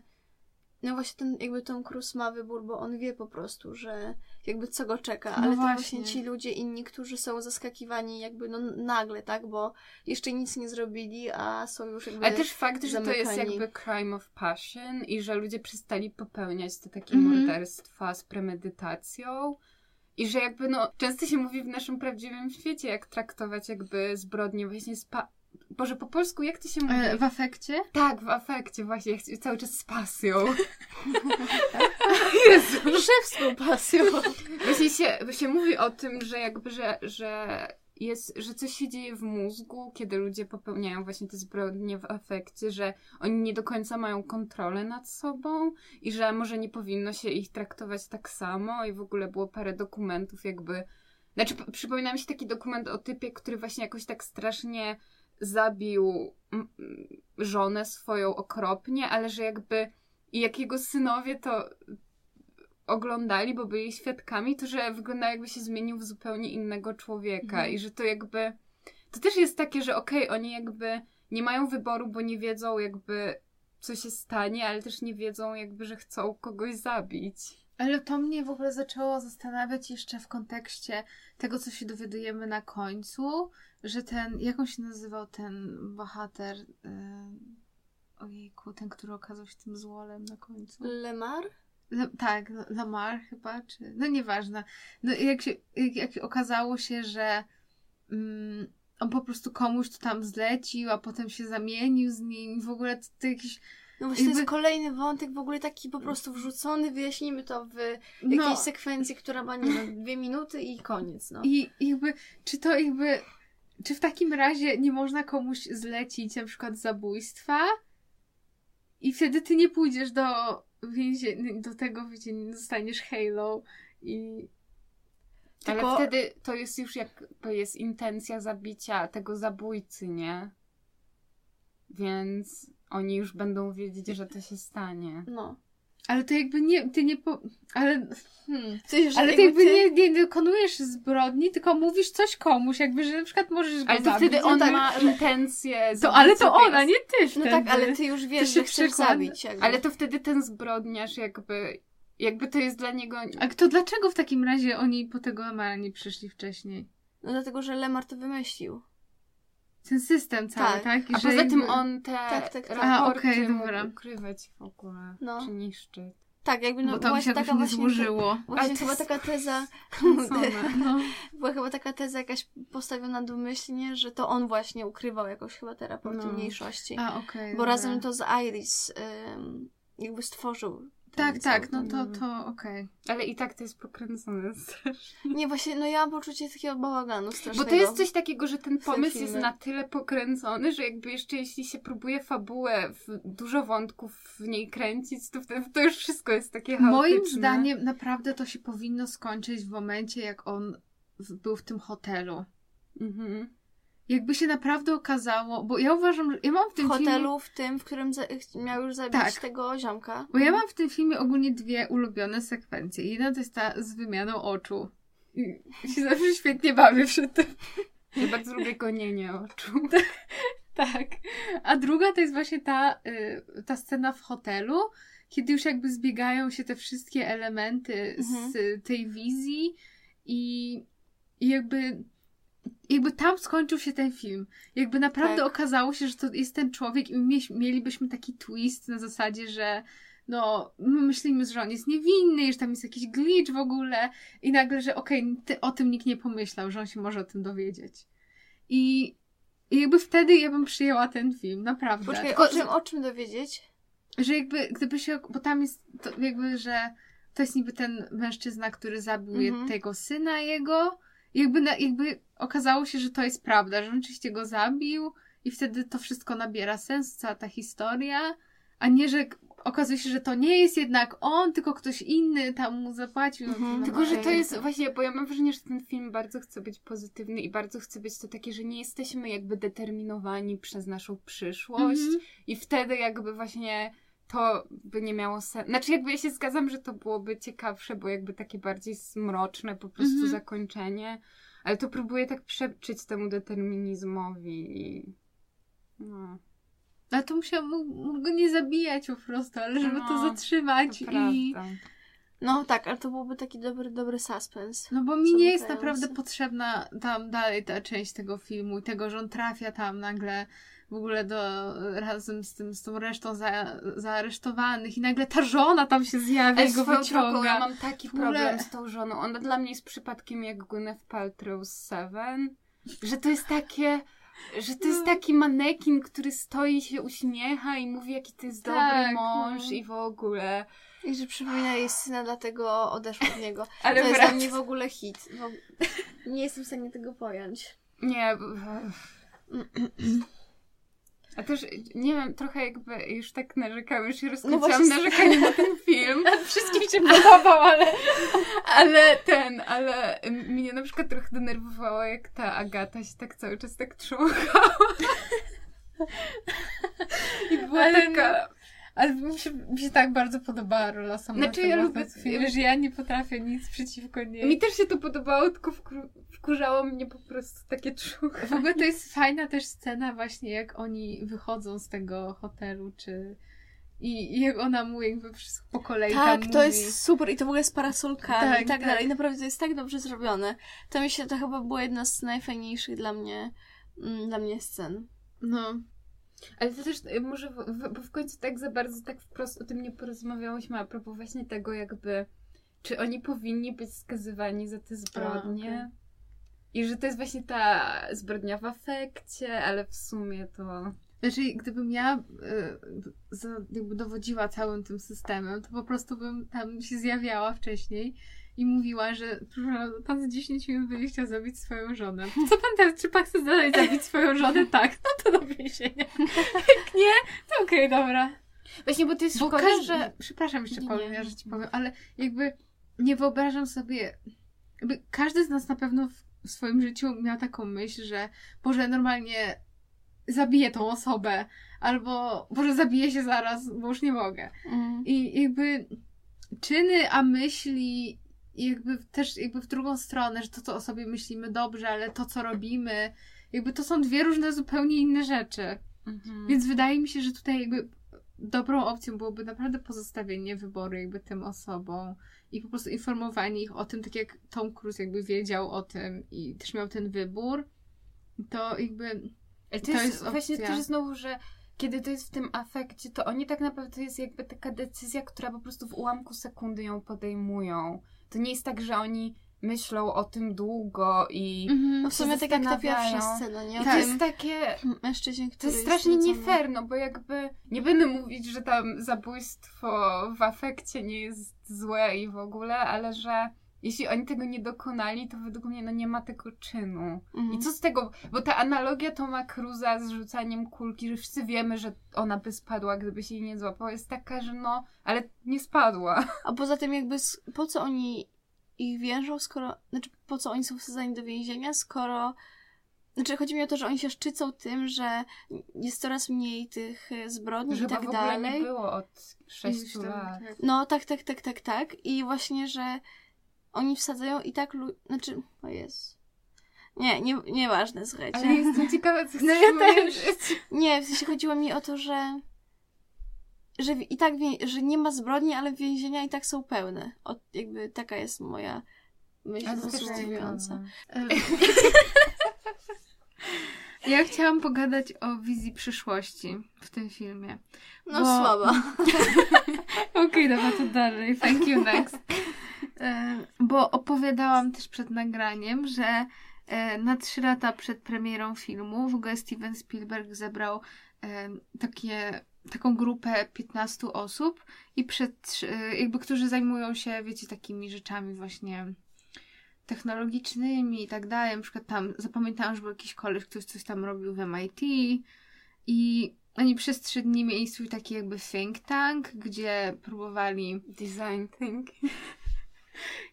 Speaker 3: no właśnie ten jakby Tom Cruise ma wybór, bo on wie po prostu, że jakby co go czeka,
Speaker 2: No
Speaker 3: ale to
Speaker 2: właśnie.
Speaker 3: właśnie ci ludzie inni, którzy są zaskakiwani jakby no nagle, tak, bo jeszcze nic nie zrobili, a są już jakby...
Speaker 4: Ale też fakt, że to jest jakby crime of passion i że ludzie przestali popełniać te takie
Speaker 2: Mhm.
Speaker 4: morderstwa z premedytacją. I że jakby no, często się mówi w naszym prawdziwym świecie, jak traktować jakby zbrodnie właśnie z pa... Boże, po polsku jak to się mówi?
Speaker 2: E, w afekcie?
Speaker 4: Tak, w afekcie właśnie, cały czas z pasją. [laughs] Jezu.
Speaker 3: Szewską pasją.
Speaker 4: Właśnie się, się mówi o tym, że jakby, że, że jest, że coś się dzieje w mózgu, kiedy ludzie popełniają właśnie te zbrodnie w afekcie, że oni nie do końca mają kontrolę nad sobą i że może nie powinno się ich traktować tak samo i w ogóle było parę dokumentów jakby... Znaczy, przypomina mi się taki dokument o typie, który właśnie jakoś tak strasznie zabił żonę swoją okropnie, ale że jakby jak jego synowie to oglądali, bo byli świadkami, to że wyglądał jakby się zmienił w zupełnie innego człowieka
Speaker 3: Mhm.
Speaker 4: i że to jakby to też jest takie, że okej, oni jakby nie mają wyboru, bo nie wiedzą jakby co się stanie, ale też nie wiedzą jakby, że chcą kogoś zabić.
Speaker 2: Ale to mnie w ogóle zaczęło zastanawiać jeszcze w kontekście tego, co się dowiadujemy na końcu, że ten, jak on się nazywał ten bohater, yy, ojejku, ten, który okazał się tym złolem na końcu.
Speaker 3: Lemar?
Speaker 2: Le, tak, Lamar chyba, czy... No nieważne. No jak się, jak, jak okazało się, że mm, on po prostu komuś to tam zlecił, a potem się zamienił z nim, w ogóle to, to jakiś...
Speaker 3: No właśnie to
Speaker 2: Jakby-
Speaker 3: jest kolejny wątek, w ogóle taki po prostu wrzucony, wyjaśnimy to w jakiejś
Speaker 2: No,
Speaker 3: sekwencji, która ma, nie wiem, dwie minuty i koniec, no.
Speaker 2: I jakby, czy to jakby, czy w takim razie nie można komuś zlecić na przykład zabójstwa i wtedy ty nie pójdziesz do więzienia, do tego więzienia, zostaniesz Halo i...
Speaker 3: Tylko-
Speaker 4: Ale wtedy to jest już jakby jest intencja zabicia tego zabójcy, nie? Więc oni już będą wiedzieć, że to się stanie.
Speaker 3: No.
Speaker 2: Ale to jakby nie, ty nie po... Ale... Hmm.
Speaker 3: Że
Speaker 2: Ale ty jakby nie, nie dokonujesz zbrodni, tylko mówisz coś komuś, jakby, że na przykład możesz go
Speaker 4: Ale to
Speaker 2: zabić.
Speaker 4: wtedy on
Speaker 2: no tak.
Speaker 4: ma intencję
Speaker 2: To, ale to ona, nie ty
Speaker 3: No
Speaker 2: wtedy.
Speaker 3: tak, ale ty już wiesz,
Speaker 2: się
Speaker 3: że chcesz zabić. Jakby.
Speaker 4: Ale to wtedy ten zbrodniarz jakby, jakby to jest dla niego...
Speaker 2: A to dlaczego w takim razie oni po tego Amara nie przyszli wcześniej?
Speaker 3: No dlatego, że Lemar to wymyślił.
Speaker 2: Ten system cały,
Speaker 3: Tak.
Speaker 2: tak? I
Speaker 4: A
Speaker 2: że
Speaker 4: poza tym
Speaker 2: jakby-
Speaker 4: on te
Speaker 3: Tak, tak, tak.
Speaker 4: raporty
Speaker 2: A, okej,
Speaker 4: mógł
Speaker 2: dobra.
Speaker 4: ukrywać w ogóle,
Speaker 3: No.
Speaker 4: czy niszczyć.
Speaker 3: Tak, jakby no
Speaker 2: Bo to mi się
Speaker 3: taka
Speaker 2: nie
Speaker 3: właśnie...
Speaker 2: złożyło.
Speaker 3: Właśnie chyba
Speaker 4: jest-
Speaker 3: taka teza...
Speaker 4: Kręcone. [laughs]
Speaker 2: No.
Speaker 3: Była chyba taka teza jakaś postawiona domyślnie, że to on właśnie ukrywał jakoś chyba te raporty
Speaker 4: No.
Speaker 3: mniejszości.
Speaker 2: A, okej.
Speaker 3: Bo
Speaker 2: dobra.
Speaker 3: razem to z Iris ym, jakby stworzył. Ten
Speaker 2: Tak, tak,
Speaker 3: cały-
Speaker 2: no to, to okej.
Speaker 4: Ale i tak to jest pokręcone [laughs] strasznie.
Speaker 3: Nie, właśnie, no ja mam poczucie takiego bałaganu
Speaker 4: Bo
Speaker 3: strasznego.
Speaker 4: to jest coś takiego, że ten pomysł jest na tyle pokręcony, że jakby jeszcze jeśli się próbuje fabułę, dużo wątków w niej kręcić, to wtedy to już wszystko jest takie chaotyczne.
Speaker 2: Moim zdaniem naprawdę to się powinno skończyć w momencie, jak on był w tym hotelu.
Speaker 4: Mhm.
Speaker 2: Jakby się naprawdę okazało, bo ja uważam, że ja mam w tym filmie...
Speaker 3: hotelu, w tym, w którym za- miał już zabić
Speaker 2: Tak.
Speaker 3: tego ziomka.
Speaker 2: Bo ja mam w tym filmie ogólnie dwie ulubione sekwencje. Jedna to jest ta z wymianą oczu. I się zawsze świetnie bawię przy tym.
Speaker 4: Ja bardzo lubię gonienie oczu. [laughs]
Speaker 2: Tak. A druga to jest właśnie ta, y, ta scena w hotelu, kiedy już jakby zbiegają się te wszystkie elementy
Speaker 3: Mhm.
Speaker 2: z tej wizji i, i jakby jakby tam skończył się ten film. Jakby naprawdę
Speaker 3: Tak.
Speaker 2: okazało się, że to jest ten człowiek i mie- mielibyśmy taki twist na zasadzie, że no, my myślimy, że on jest niewinny, że tam jest jakiś glitch w ogóle i nagle, że okej, ty- o tym nikt nie pomyślał, że on się może o tym dowiedzieć. I, i jakby wtedy ja bym przyjęła ten film, naprawdę.
Speaker 3: Poczekaj,
Speaker 2: Tylko,
Speaker 3: o czym, o czym dowiedzieć?
Speaker 2: że jakby, gdyby się, bo tam jest to jakby, że to jest niby ten mężczyzna, który zabił
Speaker 3: Mhm.
Speaker 2: tego syna jego, jakby, na, jakby okazało się, że to jest prawda, że on oczywiście go zabił i wtedy to wszystko nabiera sens, cała ta historia, a nie, że okazuje się, że to nie jest jednak on, tylko ktoś inny tam mu zapłacił.
Speaker 3: Mhm.
Speaker 2: no
Speaker 4: Tylko, że to jest właśnie, bo ja mam wrażenie, że ten film bardzo chce być pozytywny i bardzo chce być to takie, że nie jesteśmy jakby determinowani przez naszą przyszłość
Speaker 2: Mhm.
Speaker 4: i wtedy jakby właśnie to by nie miało sensu. Znaczy jakby ja się zgadzam, że to byłoby ciekawsze, bo jakby takie bardziej smroczne po prostu
Speaker 2: Mhm.
Speaker 4: zakończenie, ale to próbuję tak przeczyć temu determinizmowi i... No,
Speaker 2: Ale to musiał, mógł, go nie zabijać po prostu, ale żeby to
Speaker 4: No,
Speaker 2: zatrzymać
Speaker 4: to
Speaker 2: i...
Speaker 3: No tak, ale to byłby taki dobry, dobry suspens.
Speaker 2: No bo mi nie jest naprawdę potrzebna tam dalej ta część tego filmu i tego, że on trafia tam nagle w ogóle do razem z tym, z tą resztą za, zaaresztowanych i nagle ta żona tam się zjawia i go
Speaker 4: drogą,
Speaker 2: wyciąga.
Speaker 4: ja mam taki
Speaker 2: W ogóle-
Speaker 4: problem z tą żoną. Ona dla mnie jest przypadkiem jak Gwyneth Paltrow z Seven, że to jest takie... Że to jest
Speaker 2: No.
Speaker 4: taki manekin, który stoi, się uśmiecha i mówi, jaki to jest
Speaker 2: Tak,
Speaker 4: dobry mąż
Speaker 2: no.
Speaker 4: i w ogóle.
Speaker 3: I że przypomina jej syna, dlatego odeszła od niego. [laughs]
Speaker 4: Ale
Speaker 3: to jest dla mnie w ogóle hit. Bo [laughs] nie jestem w stanie tego pojąć.
Speaker 4: Nie. [clears throat] [clears throat] A też, nie wiem, trochę jakby już tak narzekałam, już się rozkręciłam
Speaker 3: No właśnie.
Speaker 4: narzekanie na ten film. [laughs]
Speaker 2: Wszystkim się podobał, ale...
Speaker 4: Ale ten, ale mnie na przykład trochę denerwowało, jak ta Agata się tak cały czas tak trząchała. [laughs] I była
Speaker 2: Ale
Speaker 4: taka...
Speaker 2: Ale mi się, mi się tak bardzo podobała rola sama.
Speaker 4: Znaczy, ja lubię-
Speaker 2: w filmie, że ja nie potrafię nic przeciwko niej.
Speaker 4: Mi też się to podobało, tylko wkur- wkurzało mnie po prostu takie trzuchy.
Speaker 2: W ogóle to jest fajna też scena właśnie, jak oni wychodzą z tego hotelu, czy... I i jak ona mu jakby wszystko po kolei tam
Speaker 3: Tak, to
Speaker 2: mówi.
Speaker 3: jest super i to w ogóle z parasolkami
Speaker 2: Tak,
Speaker 3: i tak,
Speaker 2: tak.
Speaker 3: dalej. Naprawdę to jest tak dobrze zrobione. To mi się to chyba była jedna z najfajniejszych dla mnie, mm, dla mnie scen.
Speaker 2: No.
Speaker 4: Ale to też y, może, w, bo w końcu tak za bardzo tak wprost o tym nie porozmawiałyśmy, a propos właśnie tego jakby, czy oni powinni być skazywani za te zbrodnie.
Speaker 2: A, okej.
Speaker 4: I że to jest właśnie ta zbrodnia w afekcie, ale w sumie to...
Speaker 2: Znaczy, gdybym ja y, dowodziła całym tym systemem, to po prostu bym tam się zjawiała wcześniej i mówiła, że pan za 10 minut będzie chciał zabić swoją żonę. Co pan teraz, czy pan chce dalej zabić swoją żonę? Tak, no to do więzienia. Jak nie, to okej, dobra.
Speaker 4: Właśnie, bo to jest
Speaker 2: Bo
Speaker 4: szkoda,
Speaker 2: każdy,
Speaker 4: że...
Speaker 2: Przepraszam, jeszcze
Speaker 3: Nie,
Speaker 2: powiem, ja że ci powiem, ale jakby nie wyobrażam sobie, jakby każdy z nas na pewno w swoim życiu miał taką myśl, że Boże, normalnie zabiję tą osobę, albo Boże, zabiję się zaraz, bo już nie mogę.
Speaker 3: Mm.
Speaker 2: I jakby czyny, a myśli jakby też jakby w drugą stronę, że to, co o sobie myślimy dobrze, ale to, co robimy, jakby to są dwie różne, zupełnie inne rzeczy.
Speaker 4: Mhm.
Speaker 2: Więc wydaje mi się, że tutaj jakby dobrą opcją byłoby naprawdę pozostawienie wyboru jakby tym osobom i po prostu informowanie ich o tym, tak jak Tom Cruise jakby wiedział o tym i też miał ten wybór, to jakby
Speaker 4: to,
Speaker 2: to
Speaker 4: jest,
Speaker 2: jest
Speaker 4: właśnie też znowu, że kiedy to jest w tym afekcie, to oni tak naprawdę to jest jakby taka decyzja, która po prostu w ułamku sekundy ją podejmują. To nie jest tak, że oni myślą o tym długo i
Speaker 3: No w sumie tak jak ta pierwsza scena, nie?
Speaker 4: I
Speaker 2: Tak.
Speaker 4: to jest takie...
Speaker 3: mężczyźnie,
Speaker 4: To
Speaker 3: który
Speaker 4: jest strasznie nie
Speaker 3: zdradzony.
Speaker 4: fair, no bo jakby nie będę mówić, że tam zabójstwo w afekcie nie jest złe i w ogóle, ale że jeśli oni tego nie dokonali, to według mnie no nie ma tego czynu.
Speaker 3: Mhm.
Speaker 4: I co z tego? Bo ta analogia Toma Cruza z rzucaniem kulki, że wszyscy wiemy, że ona by spadła, gdyby się jej nie złapał, jest taka, że no, ale nie spadła. [laughs]
Speaker 3: A poza tym jakby po co oni ich więżą, skoro... Znaczy, po co oni są wsadzani do więzienia, skoro... Znaczy, chodzi mi o to, że oni się szczycą tym, że jest coraz mniej tych e, zbrodni
Speaker 4: Że
Speaker 3: i tak
Speaker 4: w ogóle
Speaker 3: dalej.
Speaker 4: nie było od
Speaker 2: Ileś
Speaker 4: 6
Speaker 2: tam,
Speaker 4: lat.
Speaker 3: No, tak, tak, tak, tak, tak. I właśnie, że oni wsadzają i tak... Lu- znaczy, o jest. Nie, nie, nieważne, słuchajcie.
Speaker 4: Ale jestem ciekawa, co [laughs]
Speaker 2: No ja też.
Speaker 3: Nie, w sensie chodziło mi o to, że że i tak że nie ma zbrodni, ale więzienia i tak są pełne. O, jakby taka jest moja myśl
Speaker 4: Ale [laughs] [laughs]
Speaker 2: Ja chciałam pogadać o wizji przyszłości w tym filmie.
Speaker 3: No
Speaker 2: Bo-
Speaker 3: słaba. [laughs]
Speaker 2: Okej, dobra, to dalej. Thank you, next. E, Bo opowiadałam też przed nagraniem, że e, na trzy lata przed premierą filmu w ogóle Steven Spielberg zebrał e, takie, taką grupę 15 osób i przed, jakby, którzy zajmują się, wiecie, takimi rzeczami właśnie technologicznymi i tak dalej. Na przykład tam zapamiętałam, że był jakiś koleś, ktoś coś tam robił w MIT i oni przez trzy dni mieli swój taki jakby think tank, gdzie próbowali,
Speaker 4: Design think. [laughs]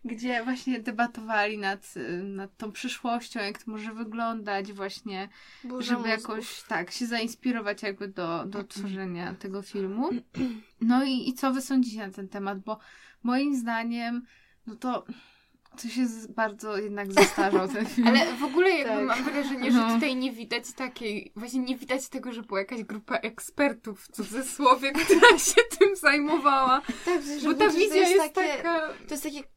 Speaker 2: gdzie właśnie debatowali nad, nad tą przyszłością, jak to może wyglądać właśnie, żeby
Speaker 3: mózgów.
Speaker 2: jakoś tak się zainspirować jakby do, do tworzenia tego filmu. No i, i co wy sądzicie na ten temat? Bo moim zdaniem, no to to się bardzo jednak zestarzał ten [laughs] film.
Speaker 4: Ale w ogóle jakby
Speaker 3: Tak.
Speaker 4: mam wrażenie, że
Speaker 2: No.
Speaker 4: tutaj nie widać takiej, właśnie nie widać tego, że była jakaś grupa ekspertów w cudzysłowie, [laughs] która się tym zajmowała.
Speaker 3: Tak,
Speaker 4: Bo
Speaker 3: że
Speaker 4: ta
Speaker 3: to
Speaker 4: wizja
Speaker 3: jest,
Speaker 4: jest
Speaker 3: takie,
Speaker 4: taka...
Speaker 3: To jest takie k-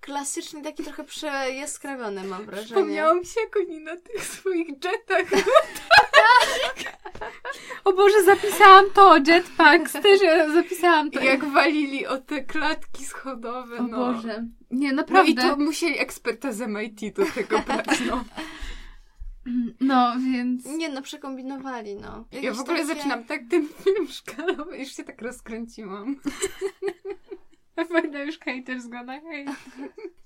Speaker 3: klasyczne, takie trochę przejaskrawione, mam wrażenie.
Speaker 4: Wspomniałam się, jak oni na tych swoich jetach [laughs]
Speaker 2: O Boże, zapisałam to! Jetpacks też ja zapisałam to.
Speaker 4: jak walili o te klatki schodowe,
Speaker 2: O
Speaker 4: no.
Speaker 2: Boże. Nie,
Speaker 4: No
Speaker 2: naprawdę.
Speaker 4: i to musieli eksperta z MIT do tego [laughs] brać, no.
Speaker 2: No, więc...
Speaker 3: Nie no, przekombinowali, no.
Speaker 4: Ja
Speaker 3: Jakieś
Speaker 4: w ogóle
Speaker 3: takie-
Speaker 4: zaczynam tak ten film szkalować, już się tak rozkręciłam. [laughs] [laughs]
Speaker 2: Będę już haters gonna hate.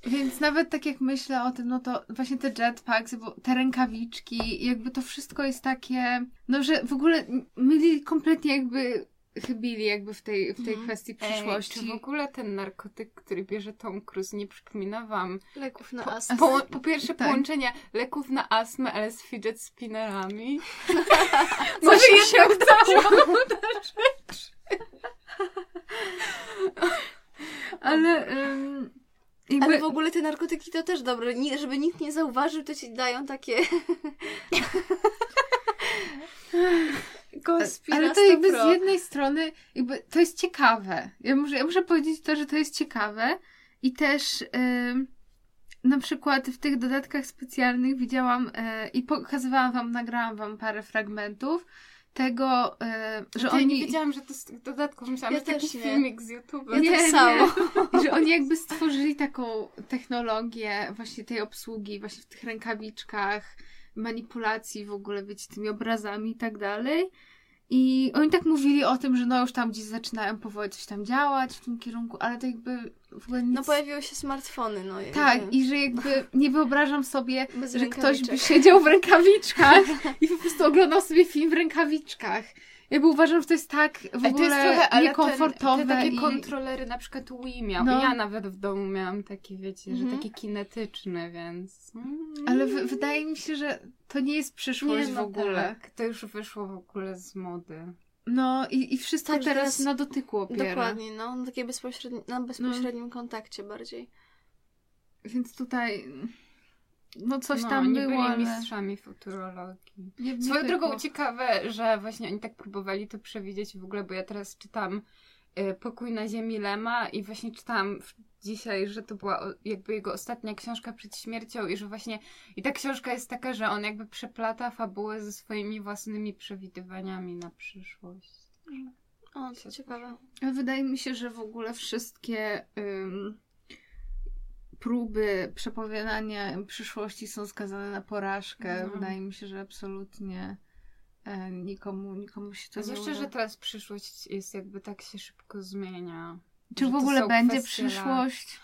Speaker 2: Więc nawet tak jak myślę o tym, no to właśnie te jetpacks, bo te rękawiczki, jakby to wszystko jest takie, no że w ogóle myli kompletnie jakby chybili jakby w tej, w tej
Speaker 3: Mhm.
Speaker 2: kwestii
Speaker 4: Ej,
Speaker 2: przyszłości.
Speaker 4: czy w ogóle ten narkotyk, który bierze Tom Cruise, nie przypomina wam
Speaker 3: Leków na
Speaker 4: po,
Speaker 3: astmę.
Speaker 4: po, po pierwsze
Speaker 2: Tak.
Speaker 4: połączenia leków na astmę, ale z fidget spinnerami? [laughs] Może
Speaker 2: się [laughs] udało. Ale... ym, jakby...
Speaker 3: Ale w ogóle te narkotyki to też dobre. Nie, żeby nikt nie zauważył, to ci dają takie... [laughs] Konspira
Speaker 2: Ale to jakby
Speaker 3: 100
Speaker 2: z jednej strony, jakby to jest ciekawe. Ja muszę, ja muszę powiedzieć to, że to jest ciekawe i też ym, na przykład w tych dodatkach specjalnych widziałam y, i pokazywałam wam, nagrałam wam parę fragmentów tego, y, że
Speaker 4: oni... nie wiedziałam, że to z tych dodatków. Myślałam,
Speaker 3: Ja
Speaker 4: że to jakiś
Speaker 3: też nie.
Speaker 4: filmik z YouTube.
Speaker 3: Ja
Speaker 2: nie,
Speaker 3: tak
Speaker 2: nie,
Speaker 3: samo. [laughs]
Speaker 2: że oni jakby stworzyli taką technologię właśnie tej obsługi właśnie w tych rękawiczkach, manipulacji w ogóle, wiecie, tymi obrazami i tak dalej. I oni tak mówili o tym, że no już tam gdzieś zaczynają powoli coś tam działać w tym kierunku, ale to jakby w ogóle nic...
Speaker 3: No pojawiły się smartfony, no. jakby.
Speaker 2: Tak, i że jakby [laughs] nie wyobrażam sobie,
Speaker 3: Bez
Speaker 2: że ktoś by siedział w rękawiczkach i po prostu oglądał sobie film w rękawiczkach. Jakby uważam, że to jest tak w
Speaker 4: Ej, to
Speaker 2: ogóle
Speaker 4: jest trochę, ale
Speaker 2: niekomfortowe.
Speaker 4: ten, te takie
Speaker 2: i...
Speaker 4: kontrolery na przykład Wii miał.
Speaker 2: No.
Speaker 4: Ja nawet w domu miałam takie, wiecie,
Speaker 3: Mhm.
Speaker 4: że takie kinetyczne, więc... Mm.
Speaker 2: Ale w, wydaje mi się, że to nie jest przyszłość
Speaker 4: Nie,
Speaker 2: w
Speaker 4: no
Speaker 2: ogóle.
Speaker 4: Tak, to już wyszło w ogóle z mody.
Speaker 2: No i, i wszystko
Speaker 3: Tak,
Speaker 2: teraz
Speaker 3: teraz-
Speaker 2: na dotyku opiera.
Speaker 3: Dokładnie, no. Na, takie bezpośredni, na bezpośrednim kontakcie bardziej.
Speaker 2: Więc tutaj no coś
Speaker 4: no,
Speaker 2: tam
Speaker 4: nie
Speaker 2: było,
Speaker 4: byli
Speaker 2: ale...
Speaker 4: mistrzami futurologii.
Speaker 2: Nie, nie
Speaker 4: Swoją drogą ciekawe, że właśnie oni tak próbowali to przewidzieć w ogóle, bo ja teraz czytam y, Pokój na ziemi Lema i właśnie czytałam dzisiaj, że to była jakby jego ostatnia książka przed śmiercią i że właśnie i ta książka jest taka, że on jakby przeplata fabułę ze swoimi własnymi przewidywaniami na przyszłość.
Speaker 3: O, to ciekawe.
Speaker 2: Wydaje mi się, że w ogóle wszystkie ym, próby przepowiadania przyszłości są skazane na porażkę.
Speaker 4: No.
Speaker 2: Wydaje mi się, że absolutnie e, nikomu, nikomu się to nie
Speaker 4: zwłaszcza, że teraz przyszłość jest jakby tak się szybko zmienia.
Speaker 2: Czy w ogóle będzie przyszłość?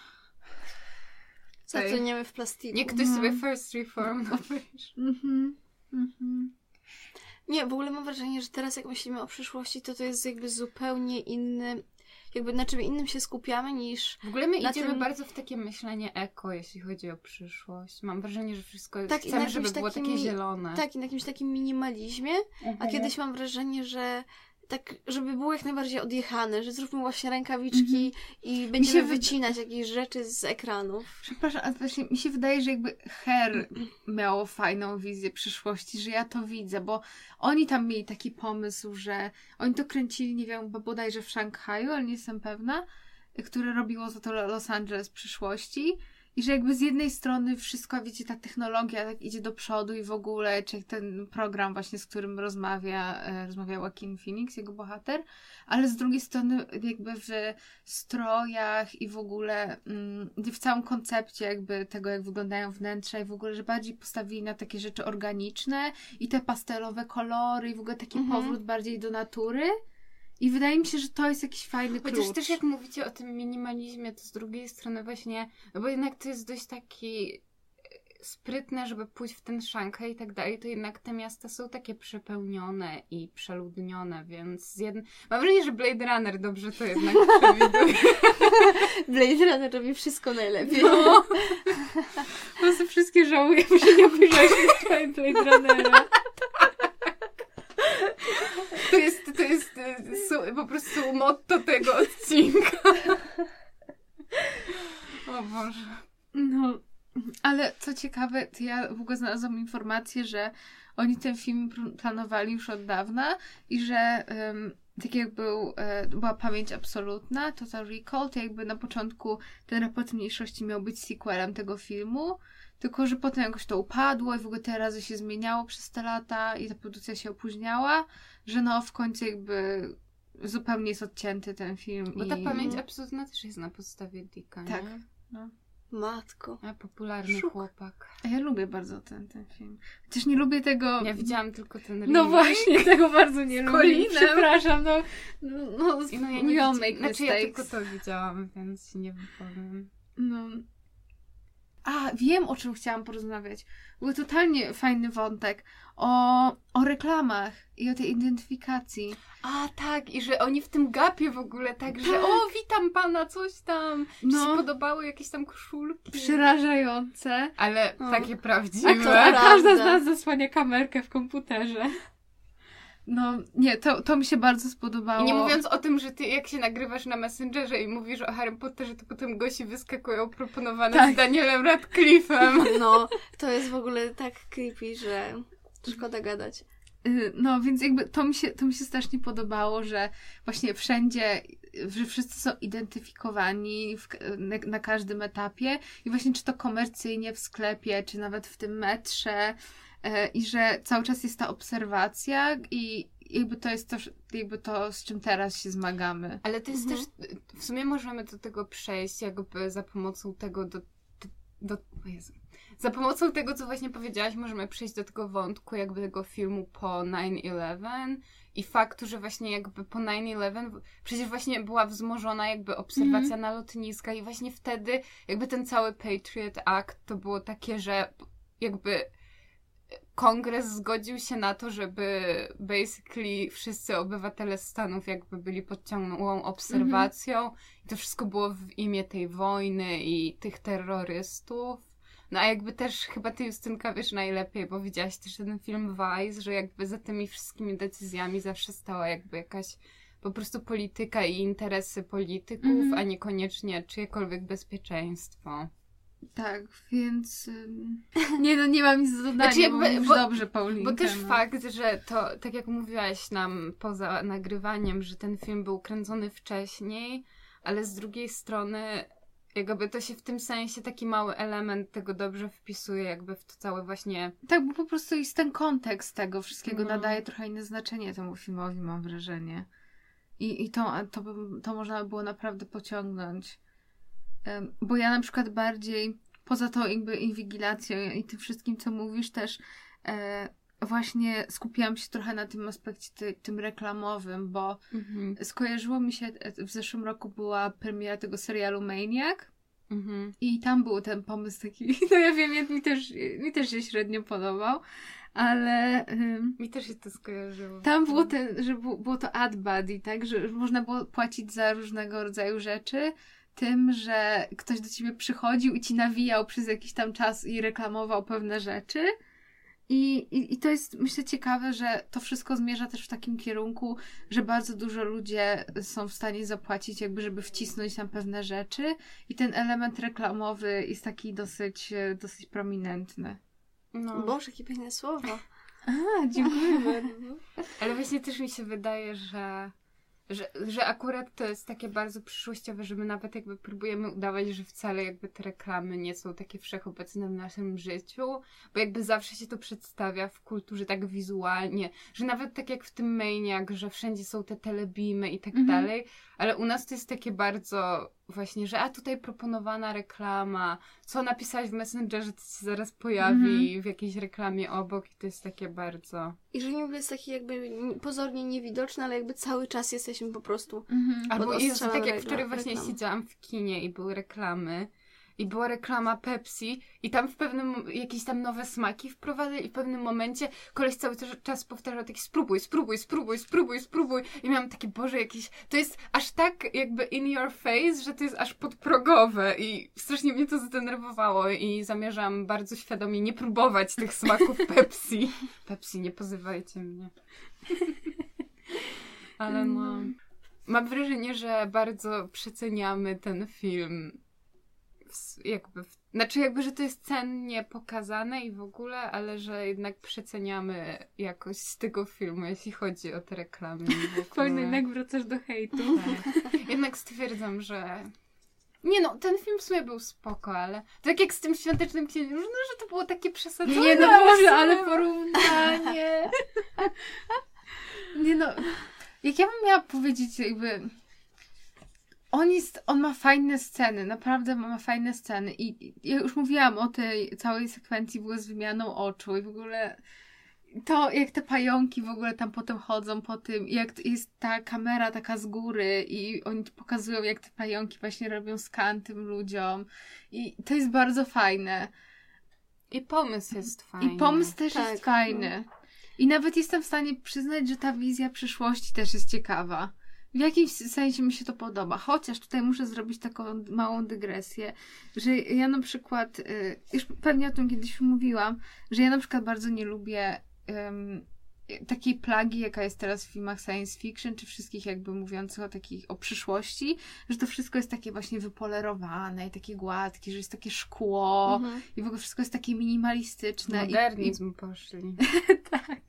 Speaker 3: Zatruniemy w plastiku.
Speaker 4: Nie ktoś
Speaker 2: Mhm.
Speaker 4: sobie first reform obejrzy.
Speaker 2: Mhm. Mhm.
Speaker 3: Nie, w ogóle mam wrażenie, że teraz jak myślimy o przyszłości, to to jest jakby zupełnie inny... jakby na czym innym się skupiamy niż...
Speaker 4: W ogóle my idziemy
Speaker 3: tym-
Speaker 4: bardzo w takie myślenie eko, jeśli chodzi o przyszłość. Mam wrażenie, że wszystko jest,
Speaker 3: Tak,
Speaker 4: chcemy, żeby było
Speaker 3: takim
Speaker 4: takie zielone.
Speaker 3: Tak, i na jakimś takim minimalizmie, a
Speaker 4: Mhm.
Speaker 3: kiedyś mam wrażenie, że tak, żeby było jak najbardziej odjechane, że zróbmy właśnie rękawiczki i będziemy
Speaker 2: wy-
Speaker 3: wycinać jakieś rzeczy z ekranów.
Speaker 2: Przepraszam, ale właśnie mi się wydaje, że jakby Her miało fajną wizję przyszłości, że ja to widzę, bo oni tam mieli taki pomysł, że oni to kręcili, nie wiem, bo bodajże w Szanghaju, ale nie jestem pewna, które robiło za to Los Angeles przyszłości. I że jakby z jednej strony wszystko, wiecie, ta technologia tak idzie do przodu i w ogóle, czy ten program właśnie, z którym rozmawia, e, rozmawiał Joaquin Phoenix, jego bohater, ale z drugiej strony jakby w strojach i w ogóle mm, w całym koncepcie jakby tego, jak wyglądają wnętrza i w ogóle, że bardziej postawili na takie rzeczy organiczne i te pastelowe kolory i w ogóle taki
Speaker 3: Mhm.
Speaker 2: powrót bardziej do natury. I wydaje mi się, że to jest jakiś fajny klucz.
Speaker 4: Chociaż też jak mówicie o tym minimalizmie, to z drugiej strony właśnie, no bo jednak to jest dość taki e, sprytne, żeby pójść w ten Szanghaj i tak dalej, to jednak te miasta są takie przepełnione i przeludnione, więc z jedn... mam wrażenie, że Blade Runner dobrze to jednak [laughs] przewiduje.
Speaker 3: Blade Runner robi wszystko najlepiej.
Speaker 2: No. [laughs] Po prostu wszystkie żałuję, się nie obejrzeliśmy [laughs] Blade Runnera.
Speaker 4: To jest, to jest su- po prostu motto tego odcinka. O Boże.
Speaker 2: No, ale co ciekawe, to ja w ogóle znalazłam informację, że oni ten film planowali już od dawna i że em, tak jak był, e, była pamięć absolutna, Total Recall, to jakby na początku ten raport mniejszości miał być sequelem tego filmu, tylko że potem jakoś to upadło i w ogóle te razy się zmieniało przez te lata i ta produkcja się opóźniała, że no w końcu jakby zupełnie jest odcięty ten film.
Speaker 4: Bo ta
Speaker 2: i...
Speaker 4: pamięć absolutna też jest na podstawie Dicka,
Speaker 2: Tak.
Speaker 4: nie?
Speaker 3: Matko.
Speaker 4: A, popularny
Speaker 2: Szuk.
Speaker 4: chłopak.
Speaker 2: A ja lubię bardzo ten, ten film. Chociaż nie lubię tego...
Speaker 4: Ja widziałam tylko ten
Speaker 2: No
Speaker 4: remake.
Speaker 2: właśnie, [laughs] tego bardzo nie
Speaker 4: Z
Speaker 2: lubię.
Speaker 4: Colinem.
Speaker 2: Przepraszam, no. No, no,
Speaker 4: no ja nie
Speaker 2: make
Speaker 4: Znaczy ja tylko to widziałam, więc się nie wypowiem.
Speaker 2: No. A, wiem o czym chciałam porozmawiać. Był totalnie fajny wątek o, o reklamach i o tej identyfikacji.
Speaker 4: A tak, i że oni w tym gapie w ogóle tak, że
Speaker 2: Tak.
Speaker 4: o, witam pana, coś tam. No.
Speaker 2: No.
Speaker 4: się podobały jakieś tam koszulki.
Speaker 2: Przerażające.
Speaker 4: Ale
Speaker 3: No.
Speaker 4: takie
Speaker 2: A,
Speaker 4: prawdziwe.
Speaker 2: to, a każda z nas zasłania kamerkę w komputerze. No, nie, to, to mi się bardzo spodobało.
Speaker 4: I nie mówiąc o tym, że ty jak się nagrywasz na Messengerze i mówisz o Harry Potterze, to potem gości wyskakują proponowane
Speaker 2: Tak.
Speaker 4: z Danielem Radcliffe'em. [laughs]
Speaker 3: No, to jest w ogóle tak creepy, że szkoda gadać.
Speaker 2: Y, No, więc jakby to mi, się, to mi się strasznie podobało, że właśnie wszędzie, że wszyscy są identyfikowani w, na, na każdym etapie i właśnie czy to komercyjnie w sklepie, czy nawet w tym metrze i że cały czas jest ta obserwacja i jakby to jest to, jakby to z czym teraz się zmagamy.
Speaker 4: Ale to jest
Speaker 3: Mhm.
Speaker 4: też, w sumie możemy do tego przejść jakby za pomocą tego do, do, do o Jezu. Za pomocą tego, co właśnie powiedziałaś, możemy przejść do tego wątku jakby tego filmu po 9-11 i faktu, że właśnie jakby po 9-11 przecież właśnie była wzmożona jakby obserwacja na lotniska i właśnie wtedy jakby ten cały Patriot Act to było takie, że jakby kongres zgodził się na to, żeby basically wszyscy obywatele Stanów jakby byli pod ciągłą obserwacją i to wszystko było w imię tej wojny i tych terrorystów. No a jakby też chyba ty Justynka wiesz najlepiej, bo widziałaś też ten film Vice, że jakby za tymi wszystkimi decyzjami zawsze stała jakby jakaś po prostu polityka i interesy polityków,
Speaker 2: Mhm.
Speaker 4: a niekoniecznie czyjekolwiek bezpieczeństwo.
Speaker 2: Tak, więc [laughs] nie no, nie mam nic do dodania,
Speaker 4: Znaczy
Speaker 2: bo
Speaker 4: bo-
Speaker 2: dobrze, Paulinka.
Speaker 4: Bo też
Speaker 2: no.
Speaker 4: fakt, że to, tak jak mówiłaś nam poza nagrywaniem, że ten film był kręcony wcześniej, ale z drugiej strony jakby to się w tym sensie taki mały element tego dobrze wpisuje jakby w to całe właśnie
Speaker 2: Tak, bo po prostu jest ten kontekst tego wszystkiego
Speaker 4: No.
Speaker 2: nadaje trochę inne znaczenie temu filmowi, mam wrażenie. I, i to, to, to można by było naprawdę pociągnąć. Bo ja na przykład bardziej, poza tą jakby inwigilacją i tym wszystkim, co mówisz, też e, właśnie skupiłam się trochę na tym aspekcie ty, tym reklamowym, bo
Speaker 4: mhm.
Speaker 2: skojarzyło mi się, e, w zeszłym roku była premiera tego serialu Maniac,
Speaker 4: Mhm.
Speaker 2: i tam był ten pomysł taki, [laughs] no ja wiem, jak mi też, mi też się średnio podobał, ale
Speaker 4: Mi też się to skojarzyło.
Speaker 2: tam było, ten, że bu- było to ad buddy, tak? Że można było płacić za różnego rodzaju rzeczy tym, że ktoś do ciebie przychodził i ci nawijał przez jakiś tam czas i reklamował pewne rzeczy. I, i, I to jest, myślę, ciekawe, że to wszystko zmierza też w takim kierunku, że bardzo dużo ludzie są w stanie zapłacić, jakby, żeby wcisnąć tam pewne rzeczy. I ten element reklamowy jest taki dosyć, dosyć prominentny.
Speaker 4: No.
Speaker 3: Boże, jakie piękne słowo.
Speaker 2: A, dziękuję bardzo.
Speaker 4: Ale właśnie też mi się wydaje, że, że, że akurat to jest takie bardzo przyszłościowe, że my nawet jakby próbujemy udawać, że wcale jakby te reklamy nie są takie wszechobecne w naszym życiu, bo jakby zawsze się to przedstawia w kulturze tak wizualnie, że nawet tak jak w tym Maniac, że wszędzie są te telebimy i tak
Speaker 2: Mhm.
Speaker 4: dalej, ale u nas to jest takie bardzo właśnie, że a tutaj proponowana reklama, co napisałeś w Messengerze, to się zaraz pojawi w jakiejś reklamie obok i to jest takie bardzo...
Speaker 3: I że niby jest taki jakby pozornie niewidoczny, ale jakby cały czas jesteśmy po prostu...
Speaker 2: Mhm.
Speaker 4: Albo
Speaker 3: Pod
Speaker 4: jest tak jak wczoraj właśnie
Speaker 3: reklam.
Speaker 4: siedziałam w kinie i były reklamy i była reklama Pepsi i tam w pewnym jakieś tam nowe smaki wprowadzali i w pewnym momencie koleś cały czas- powtarzał taki spróbuj, spróbuj, spróbuj, spróbuj, spróbuj i miałam takie, Boże, jakieś, to jest aż tak jakby in your face, że to jest aż podprogowe i strasznie mnie to zdenerwowało i zamierzam bardzo świadomie nie próbować tych smaków [laughs] Pepsi. Pepsi, nie pozywajcie mnie. Ale no... Mam wrażenie, że bardzo przeceniamy ten film. W- Jakby, w, znaczy jakby, że to jest cennie pokazane i w ogóle, ale że jednak przeceniamy jakość z tego filmu, jeśli chodzi o te reklamy. [laughs]
Speaker 2: Powinno jednak wracasz do hejtu.
Speaker 4: Tak. Jednak stwierdzam, że... Nie no, ten film w sumie był spoko, ale tak jak z tym Świątecznym Księciem, no, że to było takie przesadzone.
Speaker 2: Nie no Boże, ale porównanie. [laughs] Nie no, jak ja bym miała powiedzieć jakby... On jest, on ma fajne sceny, naprawdę ma fajne sceny i i ja już mówiłam o tej całej sekwencji było z wymianą oczu i w ogóle to jak te pająki w ogóle tam potem chodzą po tym, jak jest ta kamera taka z góry i oni pokazują jak te pająki właśnie robią skan tym ludziom i to jest bardzo fajne.
Speaker 4: I pomysł jest fajny.
Speaker 2: I pomysł też
Speaker 3: Tak,
Speaker 2: jest fajny. I nawet jestem w stanie przyznać, że ta wizja przyszłości też jest ciekawa. W jakimś sensie mi się to podoba. Chociaż tutaj muszę zrobić taką małą dygresję, że ja na przykład, y, już pewnie o tym kiedyś mówiłam, że ja na przykład bardzo nie lubię ym, takiej plagi, jaka jest teraz w filmach science fiction, czy wszystkich jakby mówiących o takich, o przyszłości, że to wszystko jest takie właśnie wypolerowane i takie gładkie, że jest takie szkło
Speaker 3: Mhm.
Speaker 2: i w ogóle wszystko jest takie minimalistyczne. i-
Speaker 4: Modernizm poszli. [laughs]
Speaker 2: tak,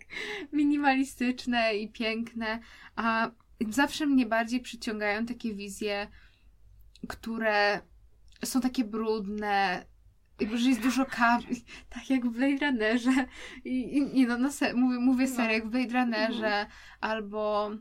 Speaker 2: minimalistyczne i piękne, a zawsze mnie bardziej przyciągają takie wizje, które są takie brudne, jakby, że jest dużo kawy, [laughs] tak jak w Blade Runnerze. I, i no, no se, mówię, mówię
Speaker 4: No.
Speaker 2: serio, jak w Blade Runnerze, albo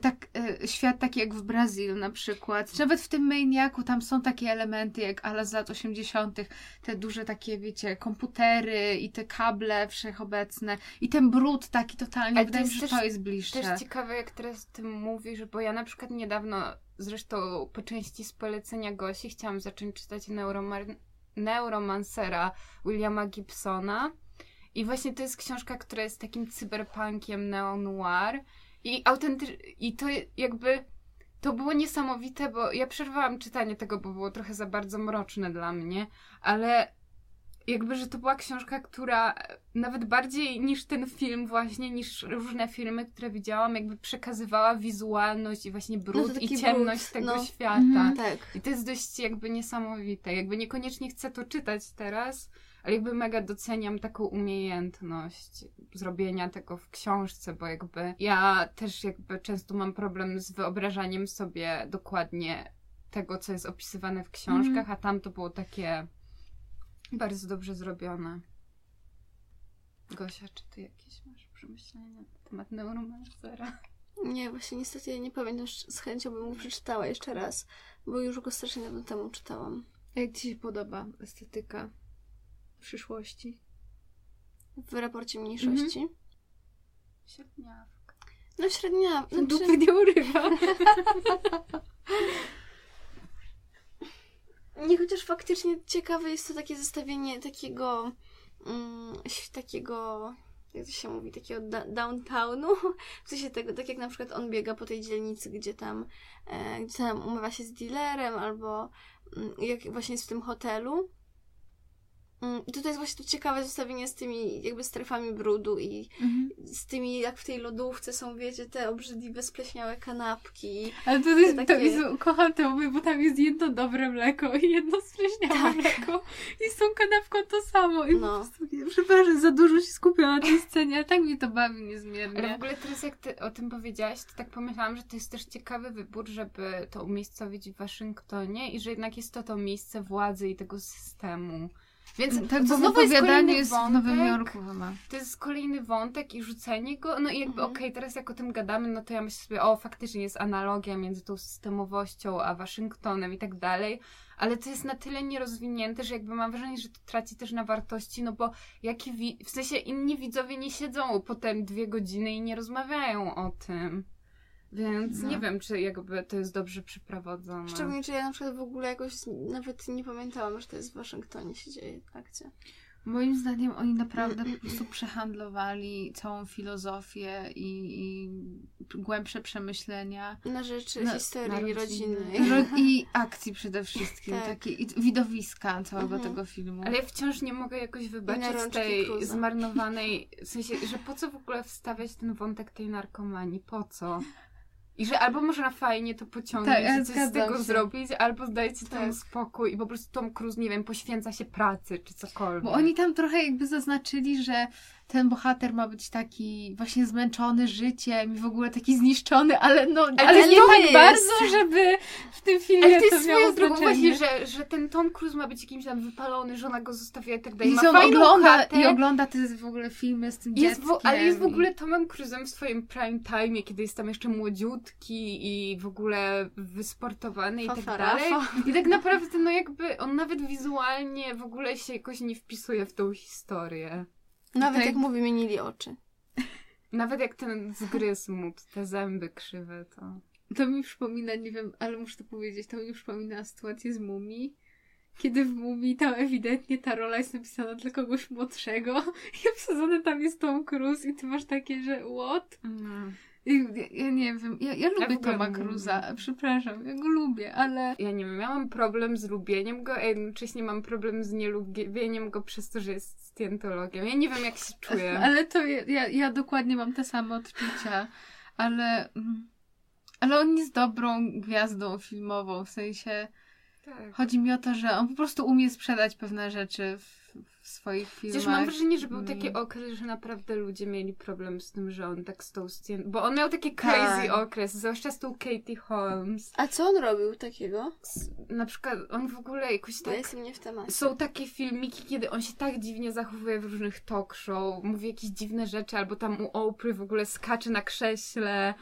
Speaker 2: tak, e, świat taki jak w Brazil na przykład. Nawet w tym Maniacu tam są takie elementy jak ala z lat 80., te duże takie, wiecie, komputery i te kable wszechobecne i ten brud taki totalnie.
Speaker 4: Ale to
Speaker 2: Wydaje mi się, że to jest bliższe.
Speaker 4: Też ciekawe, jak teraz o tym mówisz, bo ja na przykład niedawno, zresztą po części z polecenia Gosi, chciałam zacząć czytać Neuromar- Neuromancera Williama Gibsona. I właśnie to jest książka, która jest takim cyberpunkiem neo-noir. I autenty- i to jakby to było niesamowite, bo ja przerwałam czytanie tego, bo było trochę za bardzo mroczne dla mnie, ale jakby, że to była książka, która nawet bardziej niż ten film właśnie, niż różne filmy, które widziałam, jakby przekazywała wizualność i właśnie brud
Speaker 3: No
Speaker 4: i ciemność
Speaker 3: brud,
Speaker 4: tego
Speaker 3: no.
Speaker 4: świata.
Speaker 2: Mhm.
Speaker 3: Tak.
Speaker 4: I to jest dość jakby niesamowite. Jakby niekoniecznie chcę to czytać teraz, ale jakby mega doceniam taką umiejętność zrobienia tego w książce, bo jakby ja też jakby często mam problem z wyobrażaniem sobie dokładnie tego, co jest opisywane w książkach,
Speaker 2: Mhm.
Speaker 4: a tam to było takie bardzo dobrze zrobione. Gosia, czy ty jakieś masz przemyślenia na temat Neuromancera?
Speaker 3: Nie, właśnie niestety ja nie pamiętam, z chęcią bym go przeczytała jeszcze raz, bo już go strasznie dawno temu czytałam.
Speaker 2: A jak Ci się podoba estetyka przyszłości?
Speaker 3: W raporcie mniejszości.
Speaker 4: Średniawka.
Speaker 3: No średnia. Znaczy,
Speaker 2: Dupy nie urywa. [laughs]
Speaker 3: nie, chociaż faktycznie ciekawe jest to takie zestawienie takiego mm, takiego jak to się mówi, takiego da- downtownu, [laughs] w sensie tego, tak jak na przykład on biega po tej dzielnicy, gdzie tam, e, gdzie tam umywa się z dealerem, albo mm, jak właśnie jest w tym hotelu. Mm, I tutaj jest właśnie to ciekawe zestawienie z tymi jakby strefami brudu i
Speaker 2: Mhm.
Speaker 3: z tymi, jak w tej lodówce są, wiecie, te obrzydliwe, spleśniałe kanapki.
Speaker 2: Ale to jest,
Speaker 3: Te
Speaker 2: to
Speaker 3: takie-
Speaker 2: jest, kocham to, bo tam jest jedno dobre mleko i jedno spleśniałe
Speaker 3: Tak.
Speaker 2: mleko i z tą kanapką to samo. I
Speaker 3: No.
Speaker 2: po prostu, nie, przepraszam, za dużo się skupiłam na tej scenie, ale tak mi to bawi
Speaker 4: Ale w
Speaker 2: niezmiernie.
Speaker 4: ogóle teraz jak ty o tym powiedziałaś, to tak pomyślałam, że to jest też ciekawy wybór, żeby to umiejscowić w Waszyngtonie i że jednak jest to to miejsce władzy i tego systemu. Więc
Speaker 2: Tak,
Speaker 4: to znowu jest kolejny
Speaker 2: jest w. Nowym Jorku chyba.
Speaker 4: To jest kolejny wątek i rzucenie go. No i jakby
Speaker 3: Mhm.
Speaker 4: okej, teraz jak o tym gadamy, no to ja myślę sobie, o faktycznie jest analogia między tą systemowością a Waszyngtonem i tak dalej. Ale to jest na tyle nierozwinięte, że jakby mam wrażenie, że to traci też na wartości, no bo jaki w sensie inni widzowie nie siedzą potem dwie godziny i nie rozmawiają o tym. Więc
Speaker 2: No.
Speaker 4: nie wiem, czy jakby to jest dobrze przeprowadzone.
Speaker 3: Szczególnie, że ja na przykład w ogóle jakoś nawet nie pamiętałam, że to jest w Waszyngtonie się dzieje akcja.
Speaker 2: Moim zdaniem oni naprawdę po prostu przehandlowali całą filozofię i, i głębsze przemyślenia.
Speaker 3: Na rzecz
Speaker 2: Na-
Speaker 3: historii
Speaker 4: na rodziny.
Speaker 3: rodzinnej.
Speaker 2: Ro- [laughs] I akcji przede wszystkim,
Speaker 3: Tak.
Speaker 2: takie i widowiska całego
Speaker 3: Mhm.
Speaker 2: tego filmu.
Speaker 4: Ale ja wciąż nie mogę jakoś wybaczyć tej
Speaker 3: Cruza.
Speaker 4: zmarnowanej, w sensie, że po co w ogóle wstawiać ten wątek tej narkomanii, po co? I że albo można fajnie to pociągnąć
Speaker 2: Tak, ja
Speaker 4: coś z tego
Speaker 2: się.
Speaker 4: zrobić, albo temu
Speaker 3: Tak.
Speaker 4: spokój i po prostu Tom Cruise, nie wiem, poświęca się pracy czy cokolwiek.
Speaker 2: Bo oni tam trochę jakby zaznaczyli, że ten bohater ma być taki właśnie zmęczony życiem i w ogóle taki zniszczony, ale no ale,
Speaker 3: Ale
Speaker 2: nie tak
Speaker 3: jest.
Speaker 2: bardzo, żeby w tym filmie
Speaker 4: Ale to
Speaker 2: to
Speaker 4: jest
Speaker 2: miało
Speaker 4: drogą właśnie, że, że ten Tom Cruise ma być jakimś tam wypalony, żona go zostawia i tak dalej.
Speaker 2: I,
Speaker 4: Ma
Speaker 2: ogląda,
Speaker 4: chatę,
Speaker 2: I ogląda te w ogóle filmy z tym
Speaker 4: Jest
Speaker 2: dzieckiem.
Speaker 4: w, ale jest w ogóle Tomem Cruise'em w swoim prime time, kiedy jest tam jeszcze młodziutki i w ogóle wysportowany i tak dalej. I tak naprawdę, no jakby on nawet wizualnie w ogóle się jakoś nie wpisuje w tą historię.
Speaker 3: Nawet
Speaker 2: Tak.
Speaker 3: jak mówi, mienili oczy. [laughs]
Speaker 4: Nawet jak ten zgryzł mu te zęby krzywe, to...
Speaker 2: To mi przypomina, nie wiem, ale muszę to powiedzieć, to mi przypomina sytuację z Mumii. Kiedy w Mumii tam ewidentnie ta rola jest napisana dla kogoś młodszego i obsadzony tam jest Tom Cruise i ty masz takie, że what? I, ja, ja nie wiem, ja, ja lubię
Speaker 4: ogóle
Speaker 2: Toma. Cruza, przepraszam, ja go lubię, ale
Speaker 4: Ja nie wiem, ja mam problem z lubieniem go, a jednocześnie mam problem z nielubieniem go przez to, że jest scjentologiem. Ja nie wiem, jak się czuję. [laughs]
Speaker 2: Ale to ja, ja, ja dokładnie mam te same odczucia, ale, mm, ale on jest dobrą gwiazdą filmową, w sensie
Speaker 4: Tak.
Speaker 2: chodzi mi o to, że on po prostu umie sprzedać pewne rzeczy w, w swoich filmach.
Speaker 4: Chociaż mam wrażenie, że był
Speaker 2: Mm.
Speaker 4: taki okres, że naprawdę ludzie mieli problem z tym, że on tak z tą scen... Bo on miał taki crazy
Speaker 2: Tak.
Speaker 4: okres, zwłaszcza z tą Katie Holmes.
Speaker 3: A co on robił takiego?
Speaker 4: Na przykład on w ogóle jakoś tak...
Speaker 3: ja jestem nie w temacie.
Speaker 4: Są takie filmiki, kiedy on się tak dziwnie zachowuje w różnych talk show, mówi jakieś dziwne rzeczy, albo tam u Oprah w ogóle skacze na krześle,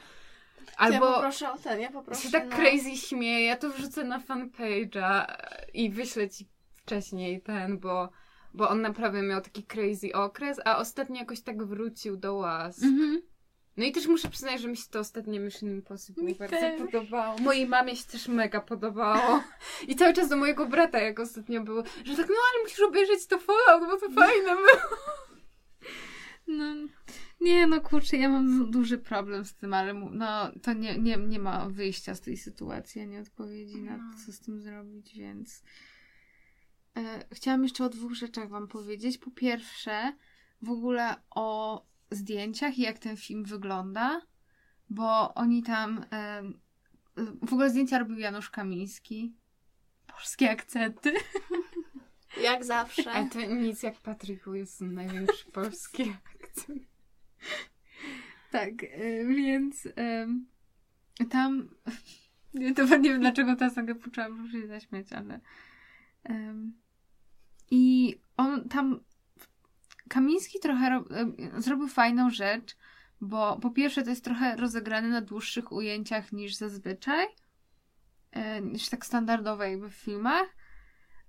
Speaker 3: Ja
Speaker 4: albo
Speaker 3: poproszę o ten, ja poproszę
Speaker 4: się tak
Speaker 3: na...
Speaker 4: crazy śmieje. Ja to wrzucę na fanpage'a i wyślę ci wcześniej ten, bo, bo on naprawdę miał taki crazy okres, a ostatnio jakoś tak wrócił do łask.
Speaker 2: Mhm.
Speaker 4: No i też muszę przyznać, że mi się to ostatnie Mission Impossible
Speaker 2: Mi
Speaker 4: bardzo
Speaker 2: też.
Speaker 4: podobało. Mojej mamie się też mega podobało. I cały czas do mojego brata, jak ostatnio było, że tak, no ale musisz obejrzeć to Fallout, bo to fajne było.
Speaker 2: No, nie, no kurczę, ja mam duży problem z tym, ale no, to nie, nie, nie ma wyjścia z tej sytuacji, ani odpowiedzi na to, co z tym zrobić, więc chciałam jeszcze o dwóch rzeczach wam powiedzieć. Po pierwsze, w ogóle o zdjęciach i jak ten film wygląda, bo oni tam e, w ogóle zdjęcia robił Janusz Kamiński. Polskie akcenty. [laughs]
Speaker 3: Jak zawsze.
Speaker 4: A to nic jak Patrick Wilson, największy polski akcent.
Speaker 2: Tak, więc tam. Nie, [laughs] to nie wiem dlaczego teraz nagle poczułam, że się zaśmiać, ale. ym, I on tam. Kamiński trochę ro, ym, zrobił fajną rzecz, bo po pierwsze to jest trochę rozegrane na dłuższych ujęciach niż zazwyczaj, y, niż tak standardowo jakby w filmach,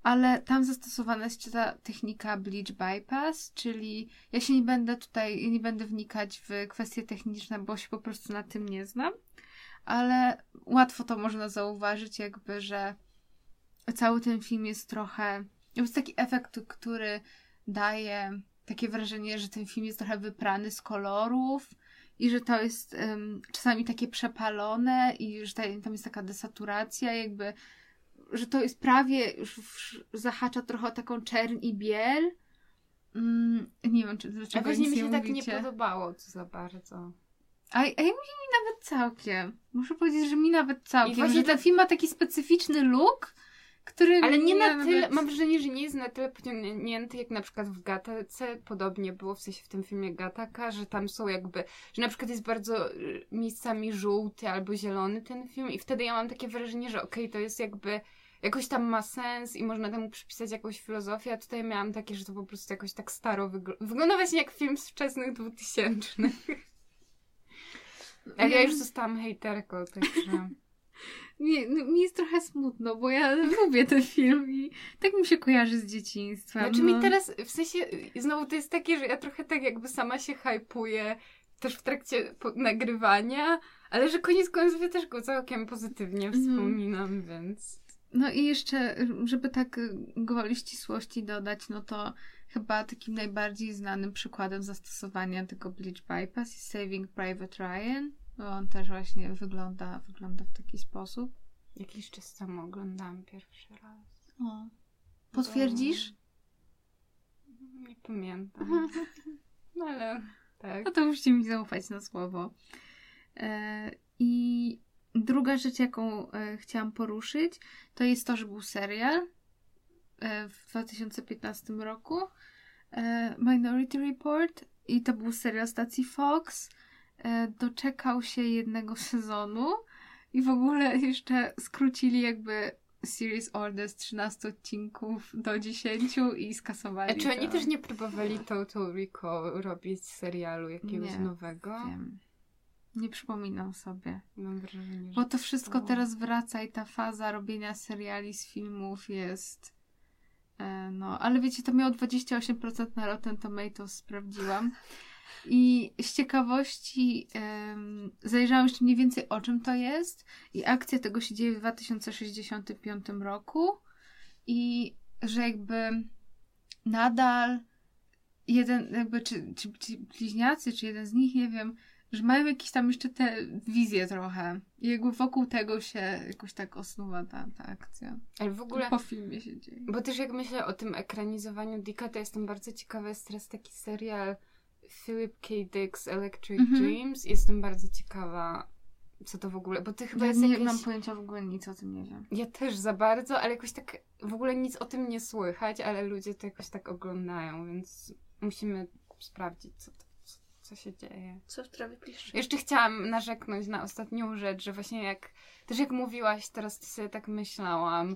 Speaker 2: ale tam zastosowana jest ta technika bleach bypass, czyli ja się nie będę tutaj, nie będę wnikać w kwestie techniczne, bo się po prostu na tym nie znam, ale łatwo to można zauważyć, jakby, że cały ten film jest trochę. Jest taki efekt, który daje takie wrażenie, że ten film jest trochę wyprany z kolorów i że to jest em, czasami takie przepalone i że ta, tam jest taka desaturacja, jakby, że to jest prawie już zahacza trochę o taką czerń i biel. Mm, nie wiem, czy dlaczego
Speaker 4: właśnie
Speaker 2: nic
Speaker 4: mi się
Speaker 2: nie
Speaker 4: tak nie podobało to za bardzo.
Speaker 2: A, a ja mi nawet całkiem. Muszę powiedzieć, że mi nawet całkiem.
Speaker 4: właśnie
Speaker 2: że ten film ma taki specyficzny look, który
Speaker 4: Ale nie na tyle, mam wrażenie, że nie jest na tyle pociągnięty jak na przykład w Gatace. Podobnie było w sensie w tym filmie Gataka, że tam są jakby, że na przykład jest bardzo y, miejscami żółty albo zielony ten film i wtedy ja mam takie wrażenie, że okej, to jest jakby jakoś tam ma sens i można temu przypisać jakąś filozofię, a tutaj miałam takie, że to po prostu jakoś tak staro wygląda. Wygląda właśnie jak film z wczesnych dwutysięcznych. [laughs] Ale ja już zostałam hejterką, także...
Speaker 2: Nie, no, mi jest trochę smutno, bo ja [laughs] lubię ten film i tak mi się kojarzy z dzieciństwem.
Speaker 4: Znaczy
Speaker 2: no.
Speaker 4: mi teraz, w sensie, znowu to jest takie, że ja trochę tak jakby sama się hypuję też w trakcie nagrywania, ale że koniec końców ja też go całkiem pozytywnie
Speaker 2: Mhm.
Speaker 4: wspominam, więc...
Speaker 2: No i jeszcze, żeby tak gwoli ścisłości dodać, no to chyba takim najbardziej znanym przykładem zastosowania tego Bleach Bypass jest Saving Private Ryan. Bo on też właśnie wygląda, wygląda w taki sposób.
Speaker 4: Jakiś czas temu oglądałam pierwszy raz.
Speaker 2: O. Potwierdzisz?
Speaker 4: Nie pamiętam. [laughs] No ale tak.
Speaker 2: No to musicie mi zaufać na słowo. E, I druga rzecz, jaką e, chciałam poruszyć, to jest to, że był serial e, w 2015 roku e, Minority Report i to był serial stacji Fox. E, doczekał się jednego sezonu i w ogóle jeszcze skrócili jakby series order z 13 odcinków do 10 i skasowali
Speaker 4: A czy oni
Speaker 2: to.
Speaker 4: też nie próbowali Total Recall robić serialu jakiegoś
Speaker 2: Nie,
Speaker 4: nowego?
Speaker 2: Wiem. Nie przypominam sobie.
Speaker 4: Mam wrażenie, że...
Speaker 2: Bo to wszystko
Speaker 4: było.
Speaker 2: teraz wraca i ta faza robienia seriali z filmów jest. E, no, ale wiecie, to miało 28% na Rotten Tomatoes, sprawdziłam. [laughs] I z ciekawości em, zajrzałam jeszcze mniej więcej o czym to jest. I akcja tego się dzieje w 2065 roku. I że jakby nadal jeden, jakby, czy, czy, czy bliźniacy, czy jeden z nich, nie wiem, że mają jakieś tam jeszcze te wizje trochę. I jakby wokół tego się jakoś tak osnuwa ta, ta akcja.
Speaker 4: Ale w ogóle...
Speaker 2: Po filmie się dzieje.
Speaker 4: Bo też jak myślę o tym ekranizowaniu Dicka, to jestem bardzo ciekawa. Jest teraz taki serial Philip K. Dick's Electric
Speaker 2: Mhm.
Speaker 4: Dreams. Jestem bardzo ciekawa, co to w ogóle... Bo ty chyba
Speaker 2: Ja
Speaker 4: jest
Speaker 2: nie
Speaker 4: jakieś...
Speaker 2: mam pojęcia w ogóle nic o tym, nie wiem.
Speaker 4: Ja też za bardzo, ale jakoś tak w ogóle nic o tym nie słychać, ale ludzie to jakoś tak oglądają, więc musimy sprawdzić, co, to, co, się dzieje.
Speaker 3: Co w trawie pisze?
Speaker 4: Jeszcze chciałam narzeknąć na ostatnią rzecz, że właśnie jak, też jak mówiłaś, teraz sobie tak myślałam,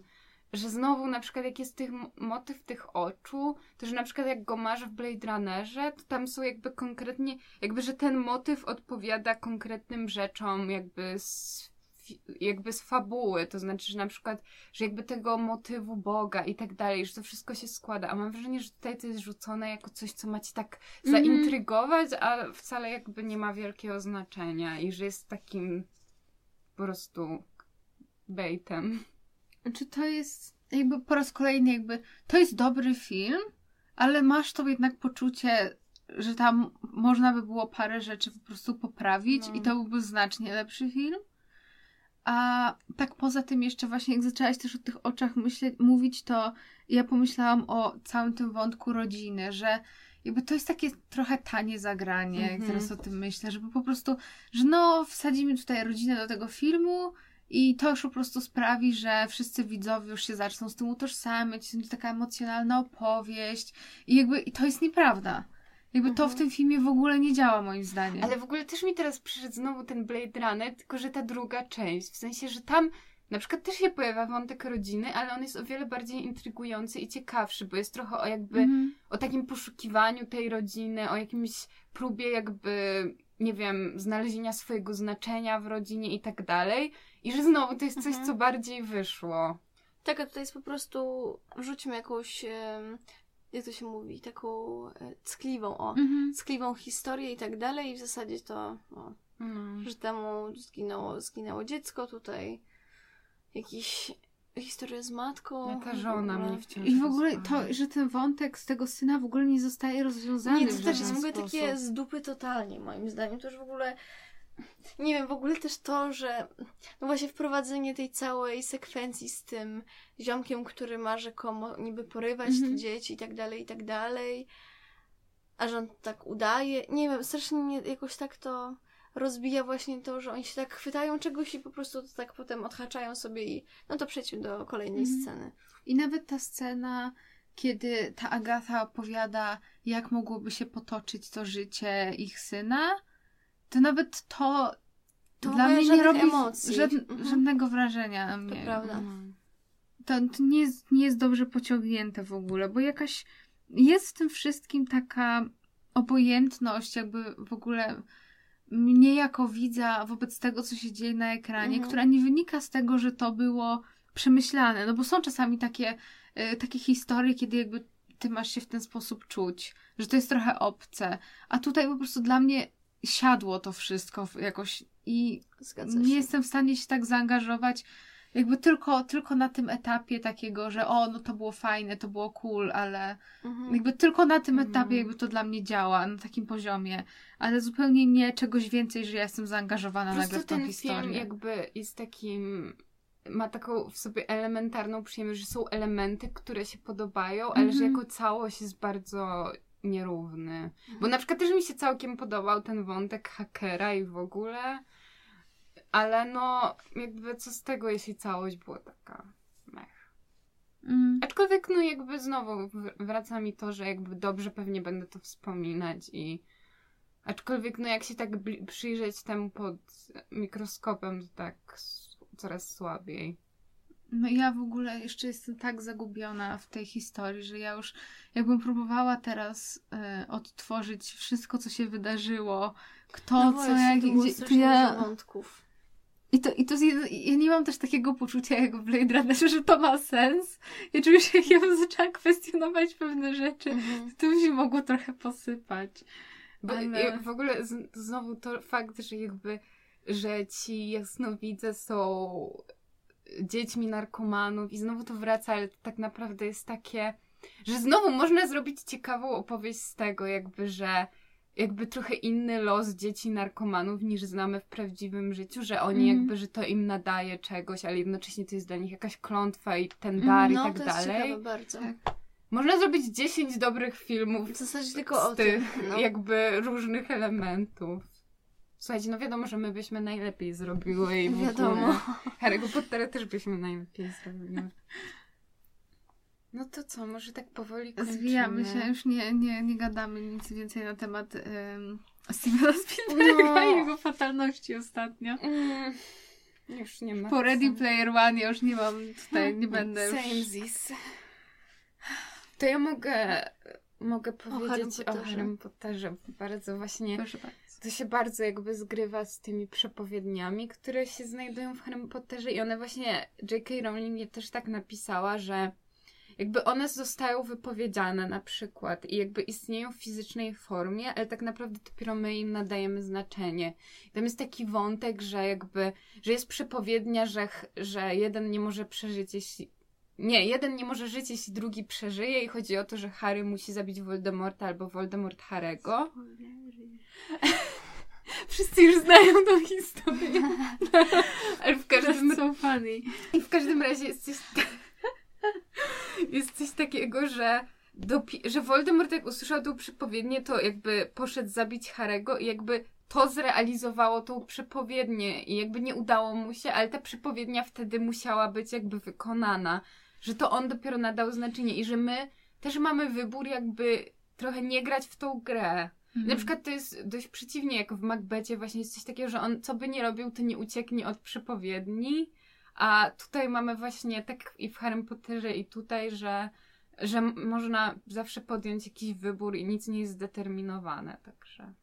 Speaker 4: że znowu na przykład jak jest tych motyw tych oczu, to że na przykład jak go masz w Blade Runnerze, to tam są jakby konkretnie, jakby że ten motyw odpowiada konkretnym rzeczom jakby z, jakby z fabuły, to znaczy, że na przykład, że jakby tego motywu Boga i tak dalej, że to wszystko się składa, a mam wrażenie, że tutaj to jest rzucone jako coś, co macie tak
Speaker 2: Mhm.
Speaker 4: zaintrygować, a wcale jakby nie ma wielkiego znaczenia i że jest takim po prostu baitem.
Speaker 2: Czy to jest jakby po raz kolejny jakby to jest dobry film, ale masz to jednak poczucie, że tam można by było parę rzeczy po prostu poprawić
Speaker 4: No.
Speaker 2: i to byłby znacznie lepszy film. A tak poza tym jeszcze właśnie jak zaczęłaś też o tych oczach myśleć, mówić, to ja pomyślałam o całym tym wątku rodziny, że jakby to jest takie trochę tanie zagranie, jak
Speaker 4: Mhm.
Speaker 2: teraz o tym myślę, żeby po prostu, że no wsadzimy tutaj rodzinę do tego filmu i to już po prostu sprawi, że wszyscy widzowie już się zaczną z tym utożsamiać, to będzie taka emocjonalna opowieść i jakby i to jest nieprawda. Jakby to w
Speaker 4: Mhm.
Speaker 2: tym filmie w ogóle nie działa moim zdaniem.
Speaker 4: Ale w ogóle też mi teraz przyszedł znowu ten Blade Runner, tylko że ta druga część, w sensie, że tam na przykład też się pojawia wątek rodziny, ale on jest o wiele bardziej intrygujący i ciekawszy, bo jest trochę o jakby
Speaker 2: Mhm.
Speaker 4: o takim poszukiwaniu tej rodziny, o jakimś próbie jakby, nie wiem, znalezienia swojego znaczenia w rodzinie i tak dalej. I że znowu to jest coś,
Speaker 3: Mhm.
Speaker 4: co bardziej wyszło.
Speaker 3: Tak, a tutaj jest po prostu, wrzućmy jakąś, jak to się mówi, taką e, ckliwą, o,
Speaker 2: Mhm.
Speaker 3: ckliwą historię i tak dalej i w zasadzie to, o,
Speaker 4: No.
Speaker 3: że temu zginęło, zginęło dziecko, tutaj jakiś historia z matką.
Speaker 4: Ja ta żona mnie wciąż
Speaker 2: I w ogóle to, że ten wątek z tego syna w ogóle nie zostaje rozwiązany
Speaker 3: Nie, to też jest w ogóle takie z dupy totalnie, moim zdaniem. To już w ogóle. Nie wiem, w ogóle też to, że. No właśnie wprowadzenie tej całej sekwencji z tym ziomkiem, który ma rzekomo niby porywać
Speaker 2: Mhm.
Speaker 3: te dzieci i tak dalej, i tak dalej. A że on tak udaje. Nie wiem, strasznie mnie jakoś tak to rozbija właśnie to, że oni się tak chwytają czegoś i po prostu to tak potem odhaczają sobie i no to przejdźmy do kolejnej
Speaker 2: Mhm.
Speaker 3: sceny.
Speaker 2: I nawet ta scena, kiedy ta Agata opowiada, jak mogłoby się potoczyć to życie ich syna, to nawet to,
Speaker 3: To
Speaker 2: dla mnie nie robi żad,
Speaker 3: Mhm.
Speaker 2: żadnego wrażenia na mnie.
Speaker 3: To prawda.
Speaker 4: No.
Speaker 2: To, to nie, jest, nie jest dobrze pociągnięte w ogóle, bo jakaś jest w tym wszystkim taka obojętność, jakby w ogóle mnie jako widza wobec tego, co się dzieje na ekranie,
Speaker 3: Mhm.
Speaker 2: która nie wynika z tego, że to było przemyślane. No bo są czasami takie, y, takie historie, kiedy jakby ty masz się w ten sposób czuć, że to jest trochę obce. A tutaj po prostu dla mnie siadło to wszystko jakoś i nie jestem w stanie się tak zaangażować jakby tylko, tylko na tym etapie takiego, że o, no to było fajne, to było cool, ale
Speaker 3: Mhm.
Speaker 2: jakby tylko na tym
Speaker 4: Mhm.
Speaker 2: etapie jakby to dla mnie działa, na takim poziomie, ale zupełnie nie czegoś więcej, że ja jestem zaangażowana
Speaker 4: Po
Speaker 2: nagle w tą
Speaker 4: ten
Speaker 2: historię.
Speaker 4: film jakby jest takim ma taką w sobie elementarną przyjemność, że są elementy, które się podobają, ale że
Speaker 2: Mhm.
Speaker 4: jako całość jest bardzo nierówny. Bo na przykład też mi się całkiem podobał ten wątek hakera i w ogóle, ale no jakby co z tego, jeśli całość była taka mech.
Speaker 2: Mm.
Speaker 4: Aczkolwiek no jakby znowu wraca mi to, że jakby dobrze pewnie będę to wspominać i aczkolwiek no jak się tak przyjrzeć temu pod mikroskopem, to tak coraz słabiej.
Speaker 2: No ja w ogóle jeszcze jestem tak zagubiona w tej historii, że ja już jakbym próbowała teraz e, odtworzyć wszystko, co się wydarzyło, kto,
Speaker 3: No
Speaker 2: co, jak, gdzie, to ja...
Speaker 3: wątków.
Speaker 2: I to, i to jest, ja nie mam też takiego poczucia jak w Blade Runnerze, że to ma sens. Ja czuję, że jak ja bym zaczęła kwestionować pewne rzeczy,
Speaker 3: Mhm.
Speaker 2: to by się mogło trochę posypać.
Speaker 4: Bo
Speaker 2: Ale-
Speaker 4: w ogóle z, znowu to fakt, że jakby, że ci jasnowidze są dziećmi narkomanów i znowu to wraca, ale to tak naprawdę jest takie, że znowu można zrobić ciekawą opowieść z tego, jakby, że jakby trochę inny los dzieci narkomanów niż znamy w prawdziwym życiu, że oni
Speaker 2: Mhm.
Speaker 4: jakby, że to im nadaje czegoś, ale jednocześnie to jest dla nich jakaś klątwa i ten dar i
Speaker 3: no,
Speaker 4: tak
Speaker 3: to jest
Speaker 4: dalej.
Speaker 3: ciekawe bardzo.
Speaker 2: Tak.
Speaker 4: Można zrobić 10 dobrych filmów
Speaker 3: W zasadzie tylko o
Speaker 4: z tych
Speaker 3: tym. No.
Speaker 4: jakby różnych elementów. Słuchajcie, no wiadomo, że my byśmy najlepiej zrobiły i
Speaker 3: Wiadomo.
Speaker 4: Harry'ego Pottera też byśmy najlepiej zrobiły. No to co, może tak powoli kończymy.
Speaker 2: Zwijamy się, już nie, nie, nie gadamy nic więcej na temat um, Stevena Spielberga
Speaker 3: No.
Speaker 2: i jego fatalności ostatnio.
Speaker 4: Mm, już nie ma.
Speaker 2: Po Ready. Player One już nie mam tutaj, nie będę już...
Speaker 4: This. To ja mogę, mogę powiedzieć o
Speaker 3: Potterze.
Speaker 4: Harrym Potterze. Bardzo właśnie
Speaker 2: Proszę bardzo.
Speaker 4: To się bardzo jakby zgrywa z tymi przepowiedniami, które się znajdują w Harry Potterze i one właśnie, J.K. Rowling je też tak napisała, że jakby one zostają wypowiedziane na przykład i jakby istnieją w fizycznej formie, ale tak naprawdę dopiero my im nadajemy znaczenie. I tam jest taki wątek, że jakby, że jest przepowiednia, że, że jeden nie może przeżyć, jeśli nie, jeden nie może żyć, jeśli drugi przeżyje i chodzi o to, że Harry musi zabić Voldemorta albo Voldemort Harego. [laughs] Wszyscy już znają tą historię. Ale w każdym,
Speaker 2: That's so funny.
Speaker 4: i w każdym razie jest coś, jest coś takiego, że, dopi- że Voldemort jak usłyszał tą przepowiednię, to jakby poszedł zabić Harego i jakby to zrealizowało tą przepowiednię i jakby nie udało mu się, ale ta przepowiednia wtedy musiała być jakby wykonana. Że to on dopiero nadał znaczenie i że my też mamy wybór jakby trochę nie grać w tą grę.
Speaker 2: Mhm.
Speaker 4: Na przykład to jest dość przeciwnie, jak w Macbecie właśnie jest coś takiego, że on co by nie robił, to nie ucieknie od przepowiedni, a tutaj mamy właśnie tak i w Harry Potterze i tutaj, że, że można zawsze podjąć jakiś wybór i nic nie jest zdeterminowane, także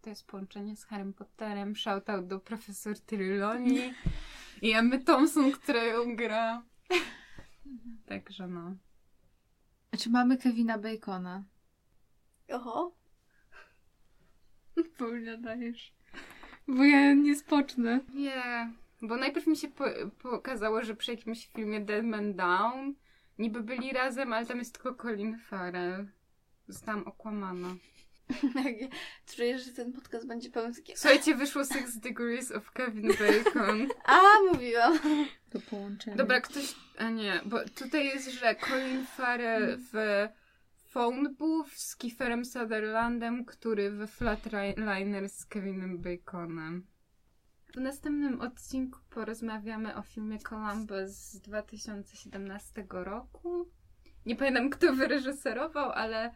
Speaker 4: to jest połączenie z Harry Potterem, shoutout do profesor Trelawney [laughs] i Emmy Thompson, która ją gra. Także no.
Speaker 2: Czy mamy Kevina Bacona?
Speaker 3: Oho. [laughs]
Speaker 2: Paulina dajesz. Bo ja nie spocznę.
Speaker 4: Nie, Bo najpierw mi się po, pokazało, że przy jakimś filmie Dead Man Down niby byli razem, ale tam jest tylko Colin Farrell. Zostałam okłamana. [laughs]
Speaker 3: Czuję, że ten podcast będzie pełen takiego...
Speaker 4: Słuchajcie, wyszło Six Degrees of Kevin Bacon. [laughs]
Speaker 3: A, mówiłam.
Speaker 2: To połączenie.
Speaker 4: Dobra, ktoś... A nie, bo tutaj jest, że Colin Farrell w Phone Booth z Kieferem Sutherlandem, który we Flatliner z Kevinem Baconem. W następnym odcinku porozmawiamy o filmie Columbus z 2017 roku. Nie pamiętam, kto wyreżyserował, ale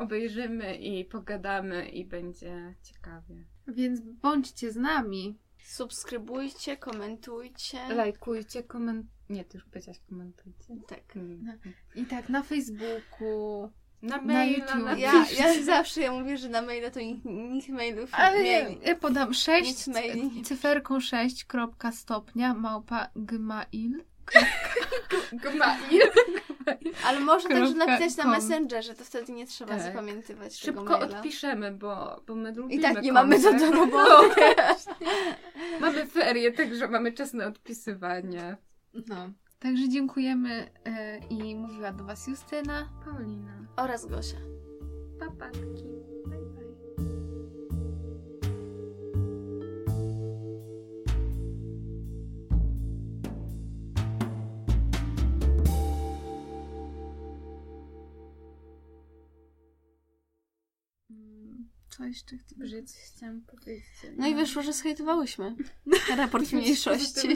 Speaker 4: obejrzymy i pogadamy i będzie ciekawie.
Speaker 2: Więc bądźcie z nami.
Speaker 3: Subskrybujcie, komentujcie.
Speaker 4: Lajkujcie, koment... Nie, ty już powiedziałaś komentujcie.
Speaker 3: Tak.
Speaker 4: Mm.
Speaker 2: I tak na Facebooku.
Speaker 4: Na
Speaker 2: Na
Speaker 4: maila, na,
Speaker 2: YouTube.
Speaker 3: Ja, ja [laughs] zawsze ja mówię, że na maila to nikt, nikt mailów
Speaker 2: Ale
Speaker 3: nie...
Speaker 2: ja, ja podam 6
Speaker 3: Nic maili nie
Speaker 2: cyferką 6 kropka stopnia małpa gmail.
Speaker 4: Gmail.
Speaker 3: Ale można także
Speaker 2: Kropka
Speaker 3: napisać na. Messengerze, to wtedy nie trzeba
Speaker 4: Tak.
Speaker 3: zapamiętywać tego
Speaker 4: Szybko
Speaker 3: maila.
Speaker 4: odpiszemy, bo, bo my lubimy
Speaker 3: I tak nie mamy co do [laughs] roboty.
Speaker 4: Mamy ferie, także mamy czas na odpisywanie.
Speaker 2: No. Także dziękujemy e, i mówiła do Was Justyna.
Speaker 4: Paulina.
Speaker 3: Oraz Gosia.
Speaker 4: Papatki.
Speaker 2: Mm, Co jeszcze chcę?
Speaker 4: Że coś chciałam powiedzieć.
Speaker 3: No i wyszło, że zhejtowałyśmy. [laughs] Raport mniejszości.